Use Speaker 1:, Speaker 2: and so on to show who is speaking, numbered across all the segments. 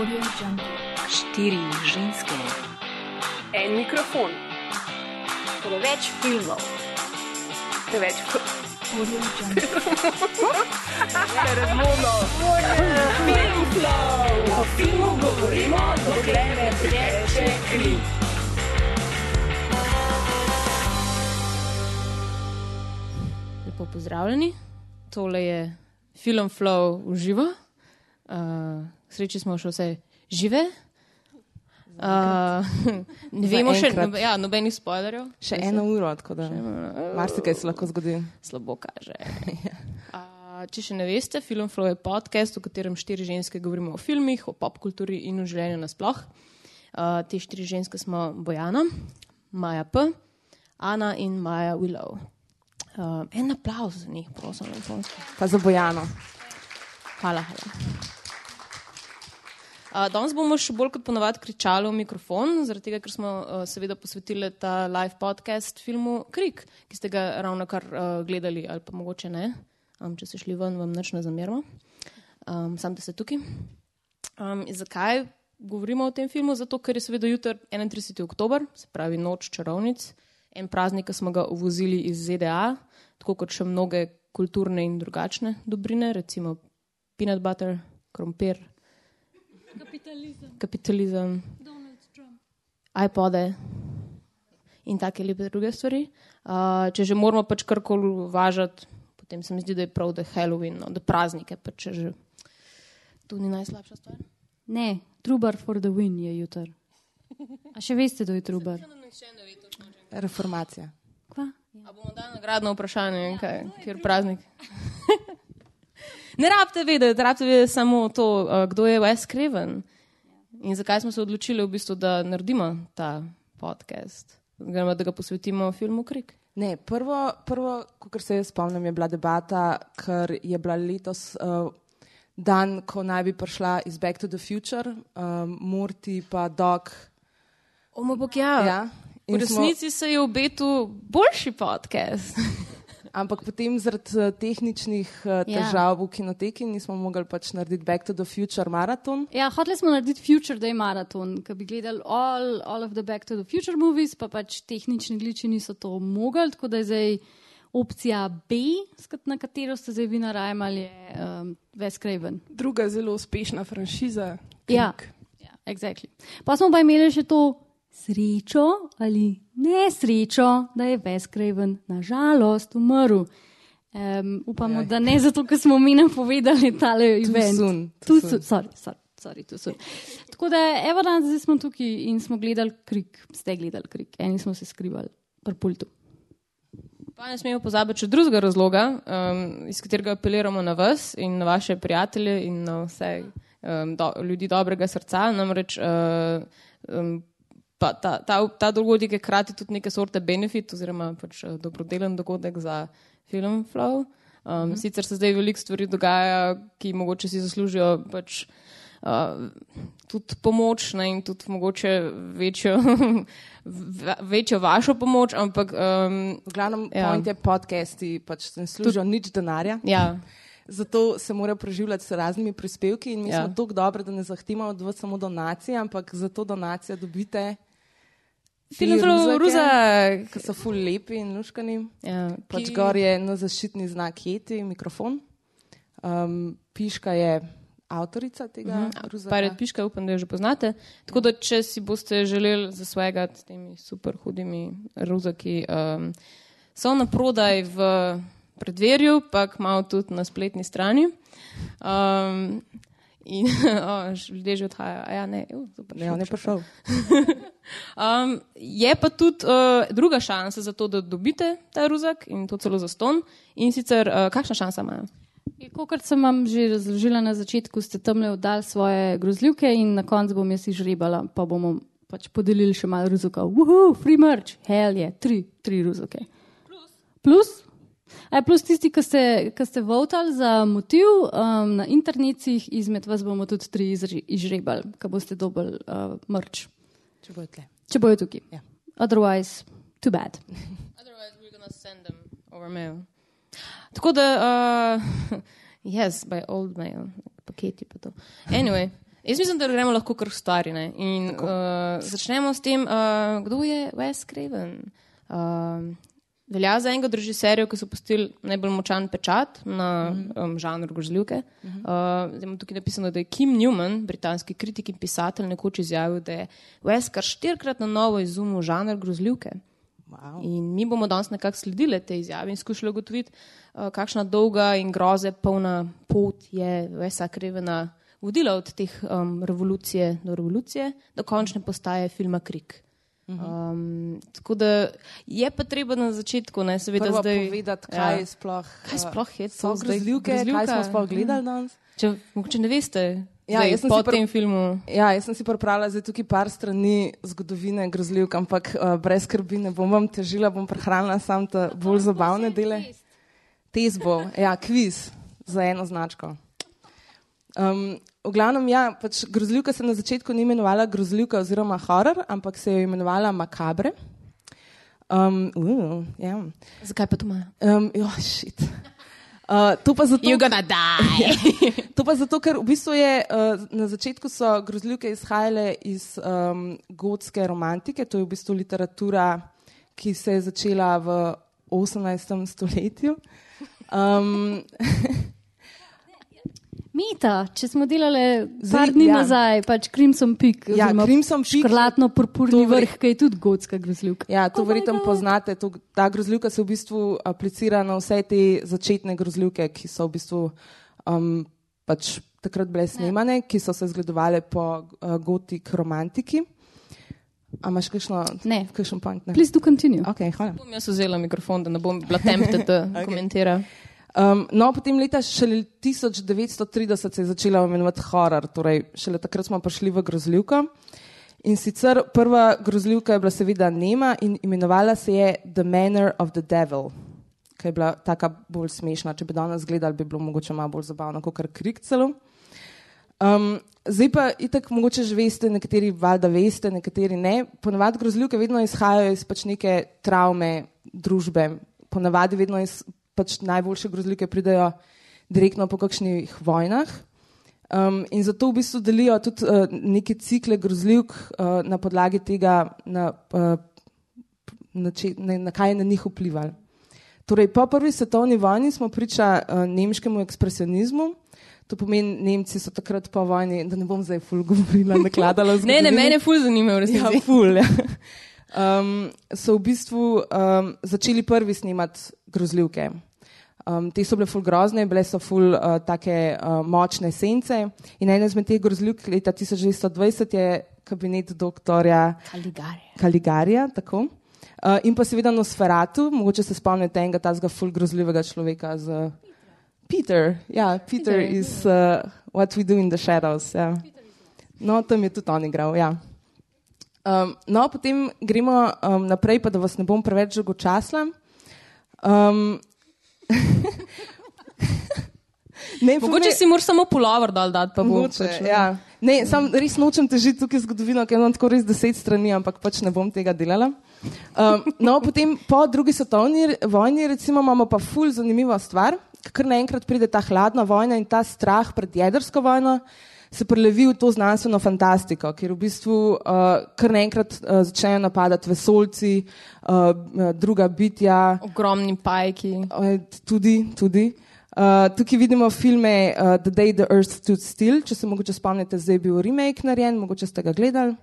Speaker 1: Štiri ženske,
Speaker 2: En mikrofon,
Speaker 1: preveč filmov,
Speaker 2: preveč
Speaker 3: Audio Jungle.
Speaker 2: razvodno. O filmu govorimo, dokler ne teče kri.
Speaker 4: Lepo pozdravljeni. Tole je film Flow v živo. Uh, sreči smo še vse žive. Uh, ne vemo še, nobe, ja, nobenih spoilerjev.
Speaker 5: Še eno uro, tako da marsikaj se lahko zgodi.
Speaker 4: Slabo kaže. Uh, če še ne veste, Film Flow je podcast, v katerem štiri ženske govorimo o filmih, o popkulturi in o življenju nasploh. Uh, te štiri ženske smo Bojana, Maja P., Ana in Maja Willow. Uh, en aplauz za njih, prosim, elektronski.
Speaker 5: Pa za Bojano.
Speaker 4: Hvala. hvala. Uh, danes bomo še bolj kot ponovadi kričali v mikrofon, zaradi tega, ker smo uh, seveda posvetili ta live podcast filmu Krik, ki ste ga ravno kar uh, gledali, ali pa mogoče ne. Um, če ste šli ven, vam nič ne zamerimo. Um, sam da ste tukaj. Um, zakaj govorimo o tem filmu? Zato, ker je seveda jutri 31. oktober, se pravi noč čarovnic, en praznik, ki smo ga uvozili iz ZDA, tako kot še mnoge kulturne in drugačne dobrine, recimo peanut butter, krompir,
Speaker 6: Kapitalizem,
Speaker 4: kapitalizem, iPode in take lepe druge stvari. Uh, če že moramo pač karkoli uvažati, potem se mi zdi, da je prav, da je Halloween, no, da praznike, pa če že to ni najslabša stvar.
Speaker 6: Ne, Trubar for the win je jutr. A še veste, da je Trubar?
Speaker 5: Reformacija.
Speaker 6: Kva?
Speaker 4: A bomo dali nagradno vprašanje, kaj, kjer praznik. ne rabite vedeti, rabite vedeti samo to, uh, kdo je Wes Craven in zakaj smo se odločili v bistvu, da naredimo ta podcast, da ga posvetimo filmu Krik.
Speaker 5: Ne, prvo, prvo kar se jaz spomnim, je bila debata, ker je bila letos uh, dan, ko naj bi prišla iz Back to the Future, um, Murti pa Dog.
Speaker 4: Omo bog, ja.
Speaker 5: Ja,
Speaker 4: V
Speaker 5: in smo-
Speaker 4: resnici se je v betu boljši podcast.
Speaker 5: Ampak potem zaradi uh, tehničnih uh,
Speaker 6: Ja.
Speaker 5: težav v kinoteki nismo mogli pač narediti Back to the Future maraton.
Speaker 6: Ja, hoteli smo narediti Future Day maraton, ki bi gledali all, all of the Back to the Future movies, pa pač tehnični gliči niso to mogli, tako da je zdaj opcija B, na katero ste zdaj vi narajmali, je um, Wes Craven.
Speaker 2: Druga zelo uspešna franšiza.
Speaker 6: Ja, ja exactly. Pa smo pa imeli še to srečo ali nesrečo, da je Wes Craven nažalost umrl. Um, upamo,
Speaker 5: Ojoj.
Speaker 6: da ne zato, ker smo mi napovedali tale event.
Speaker 5: soon,
Speaker 6: too soon. Sorry, sorry, sorry, too soon. Tako da, evo danes zdaj smo tukaj in smo gledali krik, ste gledali krik, eni smo se skrivali pri pultu.
Speaker 4: Pa ne smemo pozabiti še drugega razloga, um, iz katerega apeliramo na vas in na vaše prijatelje in na vse um, do, ljudi dobrega srca. Namreč uh, um, pa ta, ta, ta dogodek je hkrati tudi neke sorte benefit oziroma pač uh, dobrodelen dogodek za film Flow. Um, mhm. Sicer se zdaj veliko stvari dogaja, ki mogoče si zaslužijo pač. Uh, tudi pomoč ne, in tudi mogoče večjo, ve- večjo vašo pomoč, ampak um,
Speaker 5: V glavnem,
Speaker 4: Ja.
Speaker 5: point je podcasti, pač ne služijo nič denarja.
Speaker 4: ja,
Speaker 5: Zato se morajo preživljati s raznimi prispevki in mi
Speaker 4: ja.
Speaker 5: smo tako dobri, da ne zahtevamo od vas samo donacije, ampak za to donacijo dobite
Speaker 4: film Flow Ruzak.
Speaker 5: ki so ful lepi in luškani.
Speaker 4: Ja,
Speaker 5: Pač
Speaker 4: ki-
Speaker 5: gor je na zaščitni znak Yeti, mikrofon. Um, piška je avtorica tega uh -huh.
Speaker 4: Pirate Piška, upam, da jo že poznate. Tako da, če si boste želeli za svojega s temi super hudimi ruzaki, um, so na prodaj v predverju, pa malo tudi na spletni strani. Um, in o, že- ljudje že odhajajo. A Ja, ne, uh, super,
Speaker 5: Ne, on je prišel.
Speaker 4: Um, je pa tudi uh, druga šansa za to, da dobite ta ruzak in to celo za ston. In sicer, uh, kakšna šansa imajo?
Speaker 6: Kot sem vam že razložila na začetku, ste tam le oddali svoje grozljivke in na koncu bom jaz izžrebala, pa bomo pač podelili še malo ruzokov. Uhu, free merch, hell je, tri, tri ruzoke. Plus? Plus? A, plus tisti, ki ste, ki ste votali za motiv um, na internetih, izmed vas bomo tudi tri izžrebali, ki boste dobili uh, merch,
Speaker 5: Če bojo tle.
Speaker 6: če bojo tukaj.
Speaker 5: Ja.
Speaker 6: Otherwise, too bad.
Speaker 4: Otherwise, we're gonna send them over mail. Tako da, uh, yes, by old mail, paketi pa to. Anyway, Jaz mislim, da gremo lahko kar stari. Ne? In uh, začnemo s tem, uh, kdo je Wes Craven. Uh, velja za enega od režiserjev, ki so pustili najbolj močan pečat na um, žanr grozljivke. Uh, zdaj imam tukaj napisano, da je Kim Newman, britanski kritik in pisatelj, nekoč izjavil, da je Wes kar štirikrat na novo izumil žanr grozljivke.
Speaker 5: Wow.
Speaker 4: In mi bomo danes nekako sledili te izjave in skušali ugotoviti, uh, kakšna dolga in groze polna pot je Vesa Krevena vodila od teh um, revolucije do revolucije, do končne postaje filma Krik. Um, tako da je pa treba na začetku, ne seveda
Speaker 5: Prvo
Speaker 4: zdaj.
Speaker 5: povedati, kaj
Speaker 4: ja.
Speaker 5: sploh,
Speaker 4: Kaj
Speaker 5: uh,
Speaker 4: sploh je
Speaker 5: so
Speaker 4: to zdaj?
Speaker 5: grozljivke, kaj smo sploh gledali danes.
Speaker 4: Če, mogoče ne veste,
Speaker 5: Ja,
Speaker 4: zdaj,
Speaker 5: jaz sem
Speaker 4: po tem filmu.
Speaker 5: Ja, jaz sem si pripravila zdaj tukaj par strani zgodovine grozljivk, ampak uh, brez skrbi ne bom vam težila, bom prehranila sam te bolj zabavne dele. Tez bo, ja, kviz za eno značko. Um, v glavnem, ja, pač grozljivka se na začetku ni imenovala grozljivka oziroma horror, ampak se je imenovala makabre. Um, uh, ja.
Speaker 4: Zakaj pa to ima?
Speaker 5: um, jo, shit. Uh, to pa zato,
Speaker 4: You're gonna die!
Speaker 5: To pa zato, ker v bistvu je uh, na začetku so grozljivke izhajale iz um, gotske romantike, to je v bistvu literatura, ki se je začela v 18. stoletju. Um,
Speaker 6: Mita, če smo delali par dni
Speaker 5: ja.
Speaker 6: nazaj, pač Crimson Peak,
Speaker 5: Ja, Crimson Peak-
Speaker 6: škrlatno purpurni vrh, ki je tudi gotska grozljivka.
Speaker 5: ja, to
Speaker 6: Oh
Speaker 5: verjetno poznate. To, ta grozljivka se v bistvu aplicira na vse te začetne grozljivke, ki so v bistvu um, pač takrat bile snemane, ki so se zgledovale po uh, gotik romantiki. A imaš kakšno,
Speaker 6: Ne.
Speaker 5: kakšen point? Ne?
Speaker 6: Please do continue.
Speaker 5: Okay, hvala.
Speaker 4: Bom jaz vzela mikrofon, da ne bom bila tempted, da okay. komentira.
Speaker 5: Um, no, potem leta šele 1930 se je začela imenovati horror, torej šele takrat smo prišli v grozljivko. In sicer prva grozljivka je bila seveda Nema in imenovala se je The Manor of the Devil, ki je bila taka bolj smešna. Če bi danes gledali, bi bilo mogoče malo bolj zabavno, kot kar krik celo. Um, zdaj pa itak mogoče že veste, nekateri valjda veste, nekateri ne. Ponavadi grozljivke vedno izhajajo iz pač neke travme družbe. Ponavadi vedno iz pač najboljše grozljivke pridejo direktno po kakšnih vojnah. Um, in zato v bistvu delijo tudi uh, neke cikle grozljivk uh, na podlagi tega, na, uh, na, če, na, na kaj je na njih vplivalo. Torej, po prvi svetovni vojni smo priča uh, nemškemu ekspresionizmu. To pomeni, Nemci so takrat po vojni, da ne bom zdaj ful govorila, nakladala z
Speaker 4: Ne, ne, mene ful zanima, v
Speaker 5: Ja,
Speaker 4: resnici.
Speaker 5: ful. Ja. Um, so v bistvu um, začeli prvi snemati grozljivke. Um, te so bile ful grozne, bile so ful uh, take uh, močne sence. In ena izmed teh grozljivk leta 1920 je kabinet doktorja
Speaker 4: Kaligarje.
Speaker 5: Kaligarija. Tako. Uh, in pa seveda Nosferatu, mogoče se spomnite enega tazga ful grozljivega človeka z Peter. Ja, Peter, Peter. is uh, What We Do in the Shadows. Ja. No, tam je tudi on igral. Ja. Um, no, potem gremo um, naprej, pa da vas ne bom preveč dolgočasla. Um, ne,
Speaker 4: Mogoče
Speaker 5: me-
Speaker 4: si moraš samo pulover dol dati, pa bo.
Speaker 5: Mogoče,
Speaker 4: pač,
Speaker 5: ja. Ne, sam res nočem težiti tukaj zgodovino, ker imam tako res deset strani, ampak pač ne bom tega delala. Um, no, potem po drugi svetovni vojni recimo, imamo pa ful zanimivo stvar, ker naenkrat pride ta hladna vojna in ta strah pred jedrsko vojno se prelevi v to znanstveno fantastiko, kjer v bistvu uh, kar naenkrat uh, začnejo napadati vesolci, uh, druga bitja,
Speaker 4: Ogromni pajki.
Speaker 5: Eh, Tudi, tudi. Uh, tukaj vidimo filme uh, The Day the Earth Stood Still, če se mogoče spomnite, zdaj je bil remake narejen, mogoče ste ga gledali.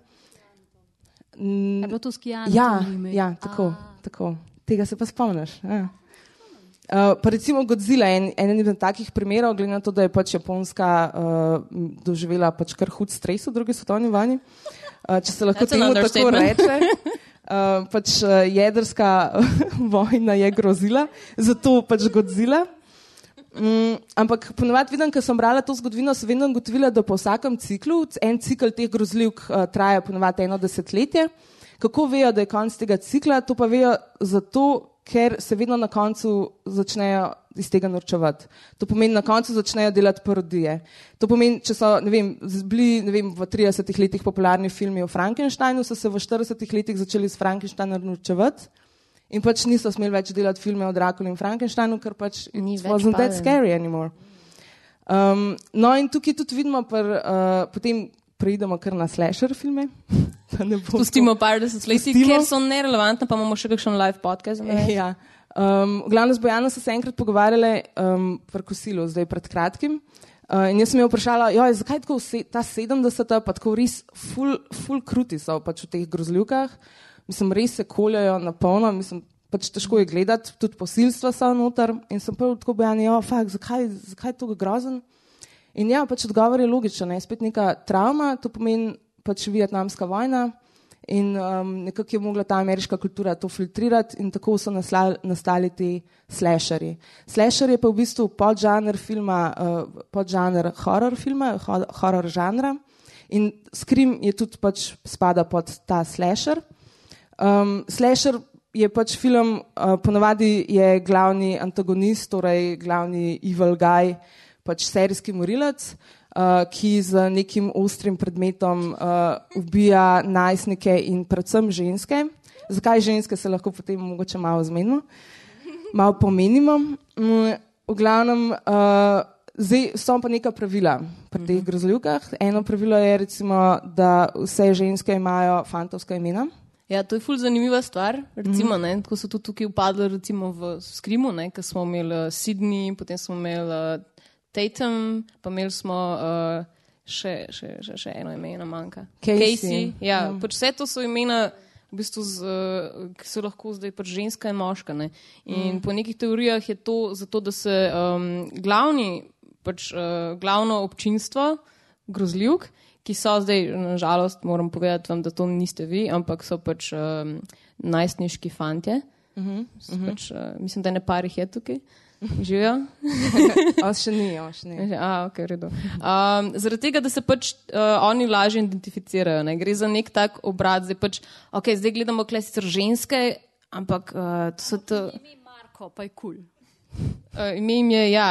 Speaker 5: Mm,
Speaker 6: Je bilo to skijanje?
Speaker 5: ja, ja, tako, tako. Tega se pa spomniš. Ja. Uh, pa recimo Godzilla je en, en izmed takih primerov, glede na to, da je pač Japonska uh, doživela pač kar hud stres v drugi svetovni vojni. Uh, če se lahko
Speaker 4: That's
Speaker 5: temu tako reče. Uh, pač uh, jedrska vojna je grozila, zato pač Godzilla. Mm, ampak ponovadi vidim, ker sem brala to zgodovino, sem vedno ugotovila, da po vsakem ciklu, en cikl teh grozljivk uh, traja ponovadi eno desetletje. Kako vejo, da je konc tega cikla? To pa vejo zato, ker se vedno na koncu začnejo iz tega norčevati. To pomeni, na koncu začnejo delati parodije. To pomeni, če so ne vem, bili ne vem, v 30 letih popularni filmi o Frankensteinu, so se v 40 letih začeli s Frankensteinom norčevati. In pač niso smeli več delati filme o Drakuli in Frankensteinu, ker pač
Speaker 4: Ni več
Speaker 5: wasn't that
Speaker 4: paden.
Speaker 5: scary anymore. Um, no, in tukaj tudi vidimo, pr, uh, potem preidemo kar na slasher filme. Da
Speaker 4: Pustimo par desetletij,
Speaker 5: Pustimo.
Speaker 4: ker so nerelevantne, pa imamo še kakšen live podcast.
Speaker 5: Ja. Um, v glavnem z Bojano so se enkrat pogovarjali um, v kosilu, zdaj pred kratkim. Uh, in jaz sem jo vprašala, joj, zakaj tako vse, ta 70-ta, pa tako res full, full kruti so pač v teh grozljivkah. Mislim, res se koljajo na polno, mislim, pač težko je gledati, tudi posilstva so noter. In sem prvo tako bojani, jo, fakt, zakaj, zakaj je to grozen? In ja, pač odgovor je logičen, ne? spet neka travma, to pomeni pač vietnamska vojna. In um, nekako je mogla ta ameriška kultura to filtrirati, in tako so nasla, nastali ti slasherji. Slasher je pa v bistvu podžanr filma, uh, podžanr horror filma, ho, horror žanra. In Scream je tudi pač spada pod ta slasher. Um, slasher je pač film, uh, ponavadi je glavni antagonist, torej glavni evil guy, pač serijski morilec, uh, ki z nekim ostrim predmetom uh, ubija najstnike in predvsem ženske. Zakaj ženske se lahko potem mogoče malo zmenimo, malo pomenimo. Mm, v glavnem, uh, zdaj so pa neka pravila pri teh grozljivkah. Eno pravilo je recimo, da vse ženske imajo fantovska imena.
Speaker 4: Ja, to je ful zanimiva stvar. Recimo, ne, ko so tudi tukaj upadli recimo v Skrimu, ko smo imeli Sydney, potem smo imeli Tatum, pa imeli smo uh, še, še, še, še eno ime, ena manjka.
Speaker 5: Casey.
Speaker 4: Ja,
Speaker 5: Ja.
Speaker 4: pač vse to so imena, v bistvu z, uh, ki so lahko zdaj pač ženska in moška. Ne. In mm. po nekih teorijah je to zato, da se um, glavni, pač uh, glavno občinstvo grozljivk, ki so zdaj, nažalost, moram povedati vam, da to niste vi, ampak so pač um, najstniški fantje. Uh -huh, uh -huh. pač, uh, mislim, da ne parih je tukaj. Živijo?
Speaker 5: A še ni, a še ni.
Speaker 4: A, okay, um, zaradi tega, da se pač uh, oni lažje identificirajo. Ne? Gre za nek tak obrat. Zdaj, pač, okay, zdaj gledamo kle sicer ženske, ampak uh, to so to.
Speaker 6: Ime Marko, pa je kul. Cool.
Speaker 4: Uh, ime jim je, ja,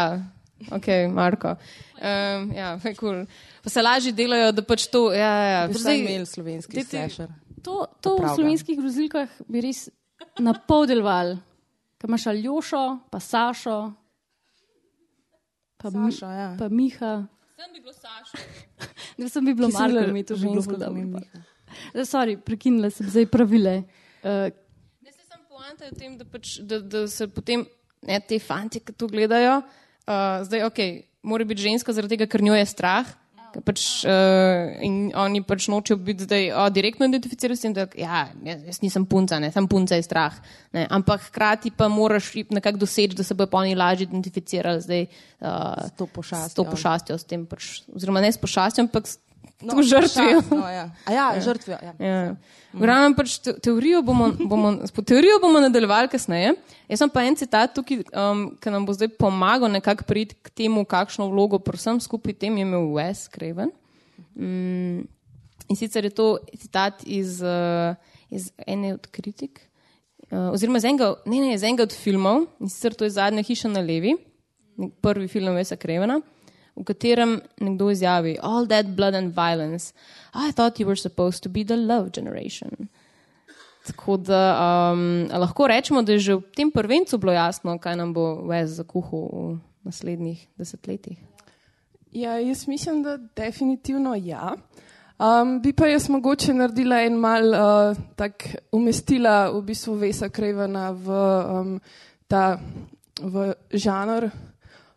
Speaker 4: ok, Marko. Um, ja, je cool. Pa se lažje delajo, da pač to. Ja, ja, ja.
Speaker 5: Bi
Speaker 4: zdaj-
Speaker 5: imeli slovenski slasher.
Speaker 6: To, to v slovenskih grozilkah bi res na pol deloval. Kaj imaš Aljošo, pa Sašo, pa, Mi,
Speaker 5: Sašo, ja.
Speaker 6: pa Miha.
Speaker 4: Sem bi bilo Sašo.
Speaker 6: Ne sem bi bilo Marko,
Speaker 5: bila
Speaker 6: mi to že bilo
Speaker 5: ženska,
Speaker 6: ful
Speaker 5: da mi
Speaker 6: dobro. Sorry, prekinila sem zdaj pravile. Uh,
Speaker 4: Ne se sem poanta je v tem, da, pač, da, da se potem ne, te fanti, ki to gledajo, uh, zdaj ok, mora biti ženska zaradi tega, ker njo je strah. Pač, uh, in oni pač nočejo biti zdaj oh, direktno identificirani s tem, da ja, jaz, jaz nisem punca, ne, sem punca je strah. Ne, ampak hkrati pa moraš nekako doseči, da se bojo oni lažje identificirali zdaj, uh,
Speaker 5: S to pošastjo.
Speaker 4: s to pošastjo, s tem pač, oziroma ne s pošastjo, ampak s
Speaker 5: No,
Speaker 4: žrtvijo.
Speaker 5: No, ja. A ja, žrtvijo. Ja.
Speaker 4: Ja. V glavnem pač te, teorijo bomo, bomo, po teorijo bomo nadaljevali kasneje. Jaz sem pa en citat tukaj, um, ki nam bo zdaj pomagal nekako priti k temu, kakšno vlogo pri vsem skupaj tem je imel Wes Craven. Mm, in sicer je to citat iz, uh, iz ene od kritik, uh, oziroma iz enega, ne, ne, iz enega od filmov, in sicer to je zadnja hiša na levi, prvi film Wesa Cravena v katerem nekdo izjavi: All that blood and violence, I thought you were supposed to be the love generation. Tako da um, lahko rečemo, da je že v tem prvencu bilo jasno, kaj nam bo Wes zakuhal v naslednjih desetletjih.
Speaker 2: Ja, jaz mislim, da definitivno ja. Um, bi pa jaz mogoče naredila en mal uh, tak umestila v bistvu Vesa Krevena v um, ta v žanr,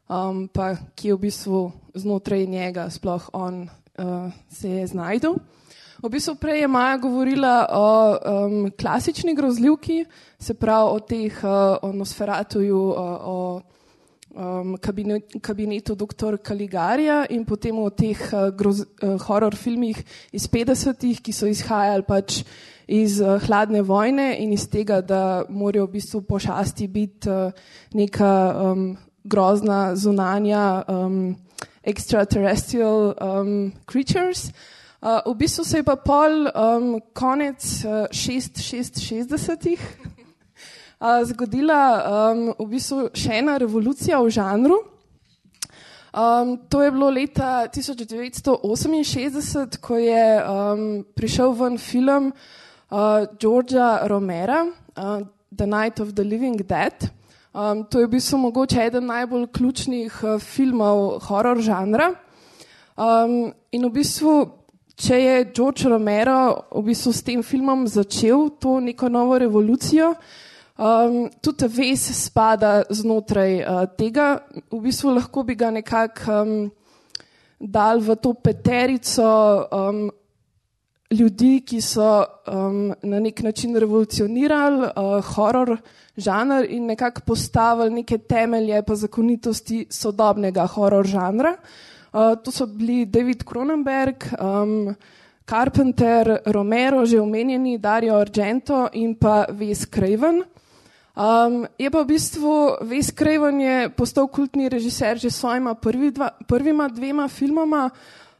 Speaker 2: um, pa ki je v bistvu znotraj njega sploh on uh, se je znajdel. V bistvu prej je Maja govorila o um, klasični grozljivki, se pravi o teh, uh, o Nosferatuju, uh, o um, kabinet, kabinetu dr. Kaligarja in potem o teh uh, groz, uh, horror filmih iz 50-ih, ki so izhajali pač iz uh, hladne vojne in iz tega, da morajo v bistvu pošasti biti uh, neka um, grozna zunanja um, extraterrestrial um, creatures. Uh, v bistvu se je pa pol um, konec uh, 660-ih uh, zgodila um, v bistvu še ena revolucija v žanru. Um, to je bilo leta 1968, ko je um, prišel ven film uh, Georgea Romera, uh, The Night of the Living Dead. Um, to je v bistvu mogoče eden najbolj ključnih uh, filmov horor žanra. Um, in v bistvu, če je George Romero v bistvu s tem filmom začel to neko novo revolucijo, um, tudi ves spada znotraj uh, tega. V bistvu lahko bi ga nekako um, dal v to peterico um, ljudi, ki so um, na nek način revolucionirali uh, horor žanr in nekako postavili neke temelje pa zakonitosti sodobnega horor žanra. Uh, to so bili David Cronenberg, um, Carpenter, Romero, že omenjeni, Dario Argento in pa Wes Craven. Um, je pa v bistvu Wes Craven je postal kultni režiser že s svojima prvi dva, prvima dvema filmoma.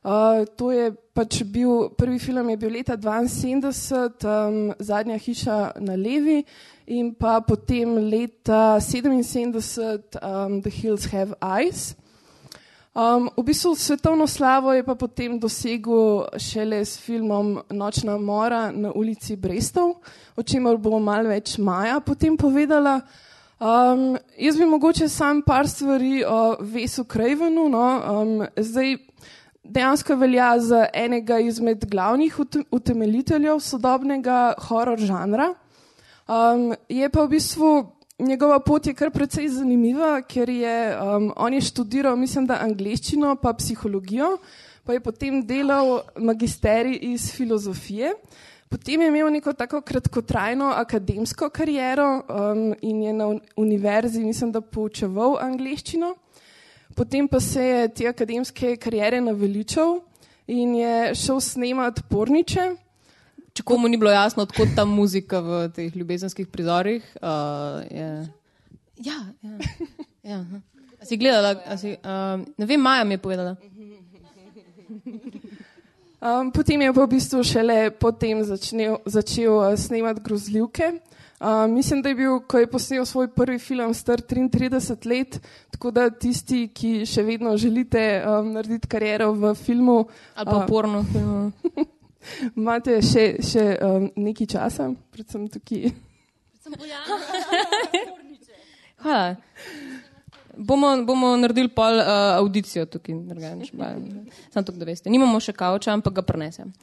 Speaker 2: Uh, to je pač bil, prvi film je bil leta 1972, um, Zadnja hiša na levi in pa potem leta 1977, um, The Hills Have Eyes. Um, v bistvu svetovno slavo je pa potem dosegel šele s filmom Nočna mora na ulici Brestov, o čemer bomo malo več maja potem povedala. Um, jaz bi mogoče sam par stvari o Vesu Krajvenu. No, um, zdaj, dejansko velja za enega izmed glavnih utemeljiteljev sodobnega horor žanra. Um, je pa v bistvu njegova pot je kar precej zanimiva, ker je um, on je študiral, mislim, da angliščino, pa psihologijo, pa je potem delal magisterij iz filozofije. Potem je imel neko tako kratkotrajno akademsko kariero um, in je na univerzi, mislim, da poučeval angliščino. Potem pa se je te akademske karijere naveličal in je šel snemati porniče.
Speaker 4: Če komu ni bilo jasno, odkot ta muzika v teh ljubezenskih prizorih. Uh, je... Ja, ja. ja. A si gledala, a si, uh, ne vem, Maja mi je povedala.
Speaker 2: Um, potem je pa v bistvu šele potem začel, začel uh, snemati grozljivke. Uh, mislim, da je bil, ko je posnel svoj prvi film, star 33 let, tako da tisti, ki še vedno želite um, narediti kariero v filmu.
Speaker 4: Ali pa uh, porno filmu.
Speaker 2: imate še, še um, nekaj časa, predvsem tukaj.
Speaker 4: Hvala. Bomo, bomo naredili pol uh, audicijo tukaj, samo to, da veste. Nimamo še kavča, ampak ga prenesem.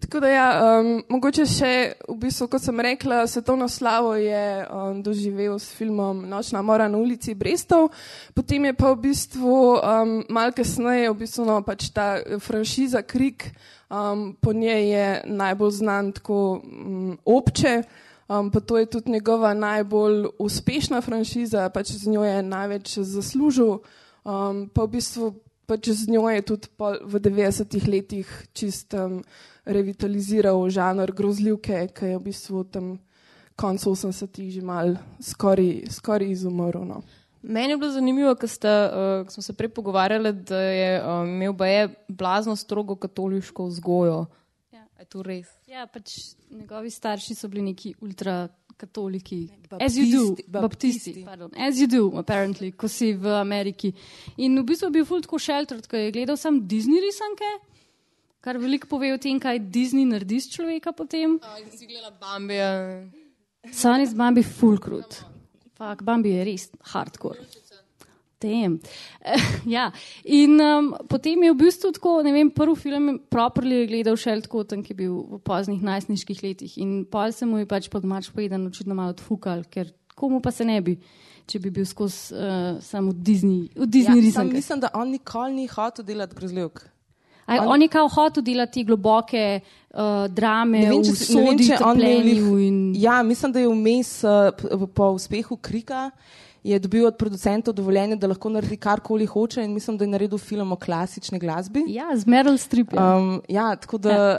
Speaker 2: Tako da, ja, um, mogoče še, v bistvu, kot sem rekla, svetovno slavo je um, doživel s filmom Nočna mora na ulici Brestov, potem je pa v bistvu um, malo kasneje, v bistvu, no, pač ta franšiza Krik, um, po njej je najbolj znan tako um, obče. Um, pa to je tudi njegova najbolj uspešna franšiza, pač z njo je največ zaslužil, um, pa v bistvu pač z njo je tudi v 90-ih letih čist um, revitaliziral žanr grozljivke, ki je v bistvu tam koncu 80-ih že mal skoraj, skoraj izumrl. No.
Speaker 4: Meni je bilo zanimivo, ker uh, smo se prej pogovarjali, da je um, imel baje blazno strogo katoliško vzgojo. Ja. Je to res?
Speaker 6: Ja, pač njegovi starši so bili neki ultrakatoliki. As you do, baptisti. As you do, apparently, ko si v Ameriki. In v bistvu je bil full tako sheltered, ko je gledal sam Disney risanke, kar veliko pove o tem, kaj Disney naredi s človeka potem.
Speaker 4: Oh, si gledala Bambija.
Speaker 6: Son iz Bambi full krut. Fak, Bambi je res hardcore tem. ja. In um, potem je v bistvu tako, ne vem, prvi film properly gledal še tako, tam, ki je bil v poznih najstniških letih. In pol se mu je pač pod mač povedan očitno malo odfukal, ker komu pa se ne bi. Če bi bil skozi uh, samo Disney, v Disney ja,
Speaker 5: mislim, da on nikoli ni hotel delati grozljivk.
Speaker 6: On, on je kao hotel delati globoke uh, drame, vem, če, vsodi, vem, on je, in...
Speaker 5: Ja, mislim, da je vmes uh, po uspehu Krika je dobil od producentov dovoljenje, da lahko naredi karkoli hoče in mislim, da je naredil film o klasični glasbi.
Speaker 6: Ja, z Meryl Streep.
Speaker 5: Um, ja, tako da ja.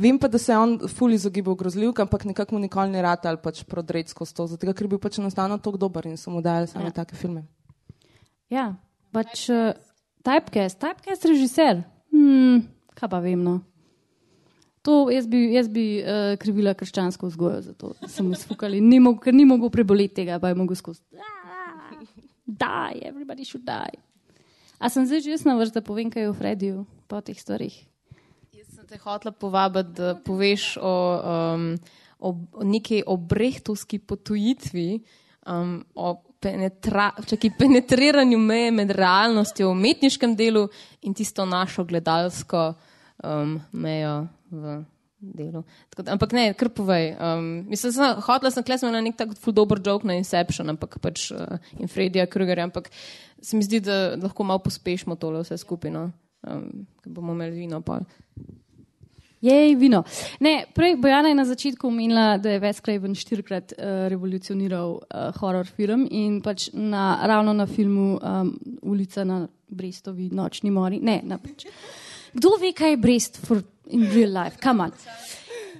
Speaker 5: vem pa, da se je on ful izogibal grozljivk, ampak nekako mu nikoli ne rata ali pač prodreti skozi to, zato ker je bil pač enostavno tako dober in so mu dali samo ja. take filme.
Speaker 6: Ja, pač uh, typecast, typecast režiser. Hmm, kaj pa vem, no. To jaz bi, jaz bi uh, krivila krščansko vzgojo za to, da sem izfukala, ker ni mogel preboleti tega, pa je mogel skozi die, everybody should die. A sem zdaj že na vrsti, da povem, kaj je v Frediju po teh stvarih?
Speaker 4: Jaz sem te hotela povabiti, da poveš o, um, o, o neki obrehtovski potujitvi, um, o penetra, čaki, penetriranju meje med realnostjo v umetniškem delu in tisto našo gledalsko um, mejo v delu. Tako, da, ampak ne, kar povej. Um, mislim, sem, hotela sem klesati na nek tak ful dober joke na Inception, ampak pač uh, in Freddyja Krugerja, ampak se mi zdi, da lahko malo pospešimo tole vse skupino, um, ker bomo imeli vino pa.
Speaker 6: Jej, vino. Ne, prej Bojana je na začetku omenila, da je Wes Craven štirikrat uh, revolucioniral uh, horror film in pač na, ravno na filmu um, Ulica na Brestovi nočni mori. Ne, na, pač. Kdo ve, kaj je Brest for, in real life?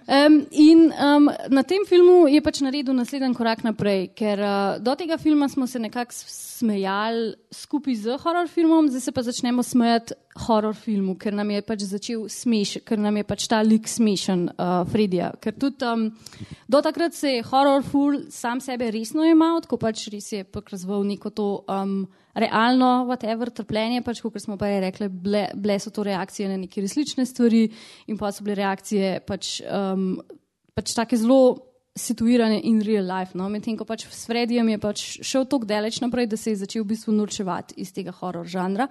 Speaker 6: Um, in um, na tem filmu je pač naredil naslednji korak naprej, ker uh, do tega filma smo se nekako smejali skupaj z horror filmom, zdaj se pa začnemo smejati horror filmu, ker nam je pač začel smeš, ker nam je pač ta lik smešen, uh, Fredija. Ker tudi um, do takrat se je horror ful sam sebe resno imel, tako pač res je pač razvil neko to. Um, realno, whatever, trpljenje, pač, kot smo pa rekli, bile, bile so to reakcije na neke resnične stvari in pa so bile reakcije pač, um, pač take zelo situirane in real life. No? Medtem ko pač s Fredijem je pač šel tako daleč naprej, da se je začel v bistvu norčevati iz tega horor žanra.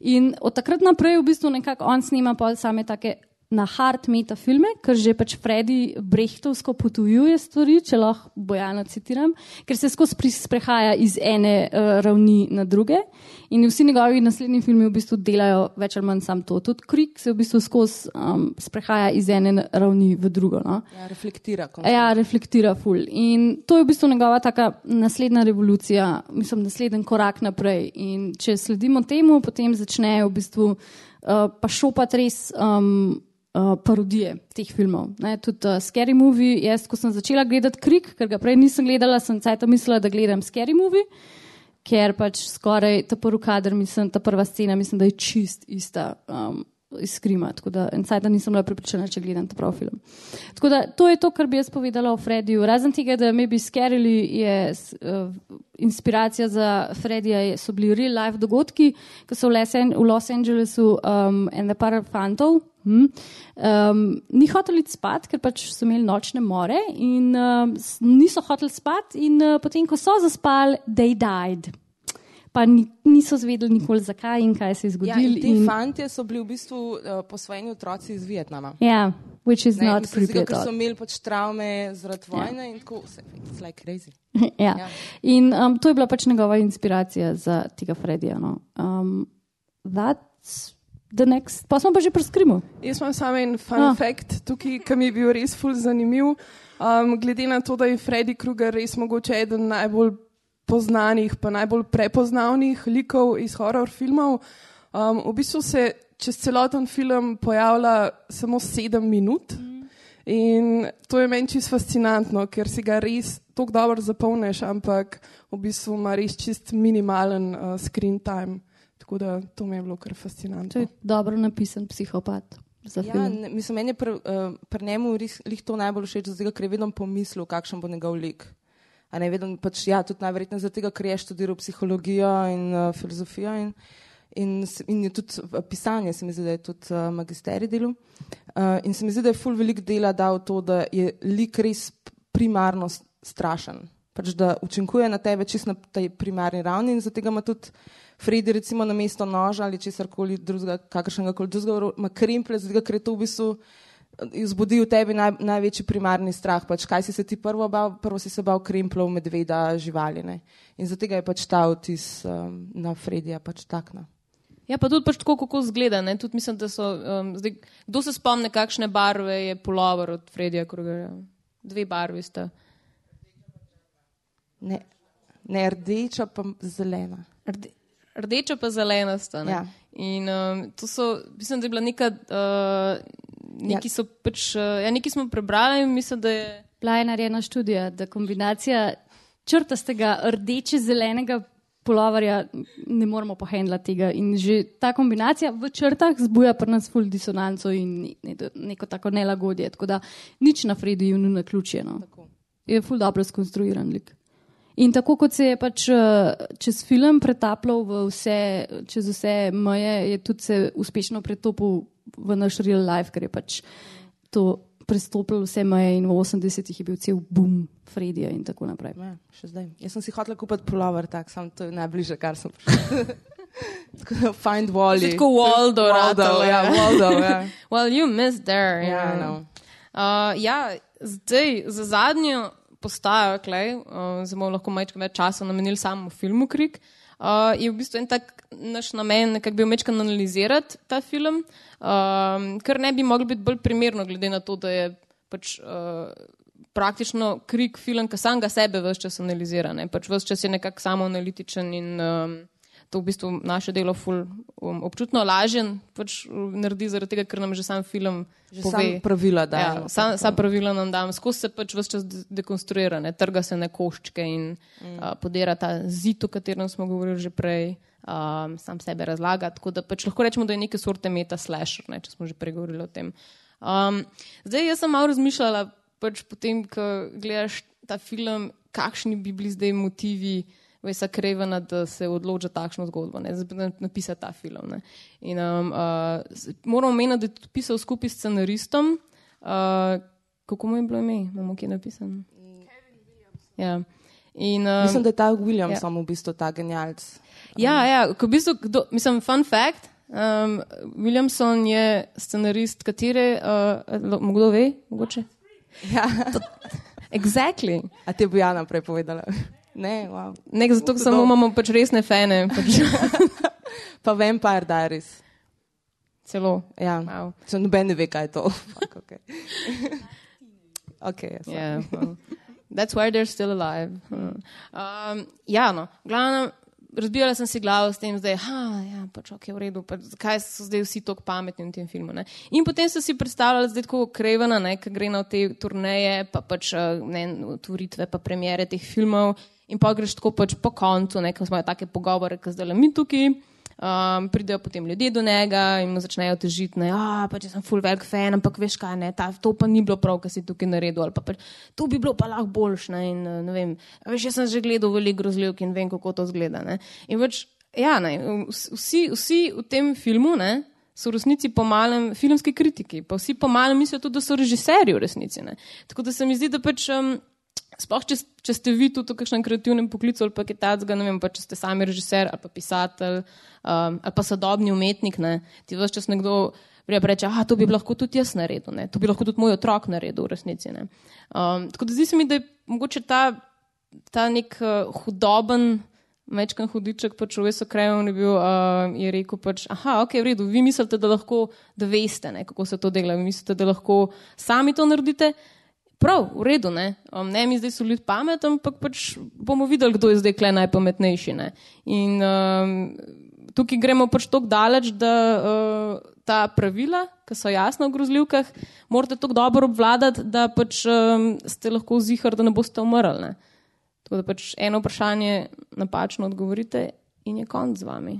Speaker 6: In od takrat naprej v bistvu nekako on snima pa same take na hard meta filme, ker že pač Freddy brehtovsko potuje stvari, če lahko Bojana citiram, ker se skozi sprehaja iz ene uh, ravni na druge in vsi njegovi naslednji filmi v bistvu delajo več ali manj sam to. Tudi Krik se v bistvu skozi um, sprehaja iz ene ravni v drugo. No?
Speaker 5: Ja, reflektira.
Speaker 6: Ja, reflektira ful. In to je v bistvu njegova taka naslednja revolucija, mislim, naslednji korak naprej. In če sledimo temu, potem začnejo v bistvu uh, pa šopati res. Um, uh, parodije teh filmov. Ne, tudi uh, Scary Movie, jaz, ko sem začela gledati Krik, ker ga prej nisem gledala, sem cajt mislila, da gledam Scary Movie, ker pač skoraj ta prvi kader, mislim, ta prva scena, mislim, da je čist ista. Um, Iz Krima, tako da en sajt nisem bila pripričana, če gledam ta pravi film. Tako da to je to, kar bi jaz povedala o Freddyju. Razen tega, da me bi skerili, je uh, inspiracija za Freddyja, so bili real life dogodki, ki so v, Lesen, v Los Angelesu um, the Power Phantom, Hm. Um, ni hotel iti spat, ker pač so imeli nočne more in uh, niso hoteli spat, in uh, potem, ko so zaspali, they died. Pa ni, niso zvedeli nikoli, zakaj in kaj se je zgodilo. Ja,
Speaker 5: ti in... fanti so bili v bistvu uh, posvojeni otroci iz Vietnama.
Speaker 6: Ja, yeah, which is ne, not creepy.
Speaker 5: Ker so imeli pač travme zaradi ja. vojne yeah. in tako, it's like crazy.
Speaker 6: ja. ja. In um, to je bila pač njegova inspiracija za tega Fredija. No. Um, Next, pa smo pa že pri skrimu.
Speaker 2: Jaz imam samo en fun ah. fact tukaj, ki mi je bil res ful zanimiv. Um, glede na to, da je Freddy Krueger res mogoče eden najbolj poznanih, pa najbolj prepoznavnih likov iz horror filmov, um, v bistvu se čez celoten film pojavlja samo sedem minut. Mm. In to je meni čisto fascinantno, ker si ga res tako dobro zapolniš, ampak v bistvu ima res čist minimalen uh, screen time. Tako da to mi je bilo kar fascinantno.
Speaker 6: To je dobro napisan psihopat.
Speaker 5: Ja, ne, mislim, meni je pri uh, njemu res to najbolj všeč, zato ker je vedno pomislil, kakšen bo njegov lik. Ne, vedno, pač, ja, tudi najverjetneje zato, ker je študiral psihologijo in uh, filozofijo. In, in, in je tudi pisanje, se mi zdi, da je tudi uh, magisterij delo. Uh, in se mi zdi, da je full velik dela dal to, da je lik res primarno strašen. Pač, da učinkuje na tebe čisto na tej primarni ravni in zato ima tudi. Fredi, recimo, na mesto noža ali česar koli drugega, kakršnega koli drugega, ima krimple, zato ker je to v bistvu izbudi v tebi naj, največji primarni strah. Pač, kaj si se ti prvo bal? Prvo si se bal krimplov, medveda, živali. Ne? In zato je pač ta vtis um, na Fredija pač takna.
Speaker 4: Ja, pa tudi pač tako, kako zgleda. Tudi mislim, da so, um, zdaj, kdo se spomne, kakšne barve je pulover od Fredija Krugerja? Dve barvi sta.
Speaker 5: Ne, ne rdeča, pa zelena.
Speaker 4: Rde rdeča pa zelena sta. Ja. In um, to so, mislim, da je bila neka, uh, neki, ja. pač, uh, ja, neki smo prebrali in mislim, da je.
Speaker 6: Bila je narejena študija, da kombinacija črtastega rdeče-zelenega polovarja ne moremo pohendlati tega. In že ta kombinacija v črtah zbuja pri nas full disonanco in neko tako nelagodje. Tako da nič na Frediju ni na ključje. No. Je full dobro skonstruiran lik. In tako kot se je pač eh, čez film pretapljal vse, čez vse meje, je tudi se uspešno pretopil v naš real life, ker je pač to prestopili vse meje in v 80-ih je bil cel boom Fredija in tako naprej.
Speaker 5: Ja, še zdaj. Jaz sem si hotel kupiti pulover, tak sem to je najbližje, kar sem prišel. Tako find Wally.
Speaker 4: Tako Waldo,
Speaker 5: Waldo, ja,
Speaker 4: ja.
Speaker 5: Waldo, ja.
Speaker 4: Well, you missed there.
Speaker 5: Ja,
Speaker 4: Yeah.
Speaker 5: no.
Speaker 4: Uh, ja, zdaj za zadnjo postajo, klej, uh, zdaj bomo lahko malo več časa namenili samemu filmu Krik. Uh, je v bistvu en tak naš namen, nekako bi omečkan analizirati ta film, um, kar ne bi moglo biti bolj primerno, glede na to, da je pač. Uh, Praktično krik film, ki sam ga sebe vse čas analizira. Ne? Pač vse čas je nekako samo analitičen in um, to v bistvu naše delo ful, um, občutno lažje pač, um, naredi, zaradi tega, ker nam že sam film
Speaker 5: Že
Speaker 4: pove.
Speaker 5: sam pravila da.
Speaker 4: Ja, sam, sam pravila nam dam, skozi se pač vse čas de- dekonstruira, ne? trga se na koščke in mm. uh, podira ta zid, o katerem smo govorili že prej, um, sam sebe razlaga. Tako da pač lahko rečemo, da je neke sorte meta slasher, ne? če smo že prej govorili o tem. Um, zdaj, jaz sem malo razmišljala, pač potem, ko gledaš ta film, kakšni bi bili zdaj motivi. Vesa Krevena, da se odloča takšno zgodbo, ne, da bi napisal ta film. Ne. In, um, uh, moram omeniti, da je to pisal skupaj s scenaristom. Uh, kako mu je bilo ime? Imamo kje napisano? Ja. In, um,
Speaker 5: Mislim, da je ta William
Speaker 4: ja.
Speaker 5: ja. samo v bistvu ta genialc.
Speaker 4: Ja, ja, ko v bistvu, kdo, mislim, fun fact. Um, Williamson je scenarist, katere, uh, kdo ve, mogoče?
Speaker 5: Ja.
Speaker 4: Exactly.
Speaker 5: A te bo Jana prej povedala? Ne, wow.
Speaker 4: Nek zato, ker samo imamo pač resne fene, pač
Speaker 5: Pa Vampire Diaries.
Speaker 4: celo.
Speaker 5: Ja.
Speaker 4: Wow.
Speaker 5: Če noben ne ve, kaj je to. Fuck, okay. okay,
Speaker 4: Yeah, well, that's why they're still alive. Hmm. Um, ja, no, glavno, razbijala sem si glavo s tem, da je, ja, pač ok, v redu, pač, zakaj so zdaj vsi tako pametni v tem filmu. Ne? In potem so si predstavljali, zdaj tako krevena, ki gre na te turneje, pa pač eh, ne, otvoritve, pa premjere teh filmov. In pa greš tako pač po koncu, ne, ko smo imeli take pogovore, ki zdaj le mi tukaj. Um, pridejo potem ljudje do njega in mu začnejo težiti, da ja, pač sem full velik fan, ampak veš kaj, ne, ta, to pa ni bilo prav, kar si tukaj naredil. ali Pa pač, to bi bilo pa lahko boljš. Ne, in, ne vem, veš, jaz sem že gledal veliko grozljivk in vem, kako to zgleda. Ne. In pač, ja, ne, vsi, vsi v tem filmu ne, so v resnici po malem filmski kritiki, pa vsi po malem mislijo tudi, da so režiserji v resnici. Ne. Tako da se mi zdi, da pač. Um, Sploh, če, če ste vi tudi v kakšnem kreativnem poklicu ali pa kaj takega, ne vem, pa če ste sami režiser ali pa pisatelj um, ali pa sodobni umetnik, ne, ti vse čas nekdo reče, ah, to bi lahko tudi jaz naredil, ne, to bi lahko tudi moj otrok naredil v resnici. Um, tako da zdi se mi, da je mogoče ta, ta nek uh, hudoben, mečkan hudiček, pač v Vesu Krajovni je bil, uh, je rekel pač, aha, ok, v redu, vi mislite, da lahko, da veste, ne, kako se to dela, vi mislite, da lahko sami to naredite. Prav, v redu, ne. Um, ne mi zdaj so ljudje pametni, ampak pač bomo videli, kdo je zdaj kle najpametnejši. Ne. In um, tukaj gremo pač tako daleč, da uh, ta pravila, ki so jasna v grozljivkah, morate tako dobro obvladati, da pač um, ste lahko zihar, da ne boste umrli. Ne. Tako da pač eno vprašanje napačno odgovorite in je konc z vami.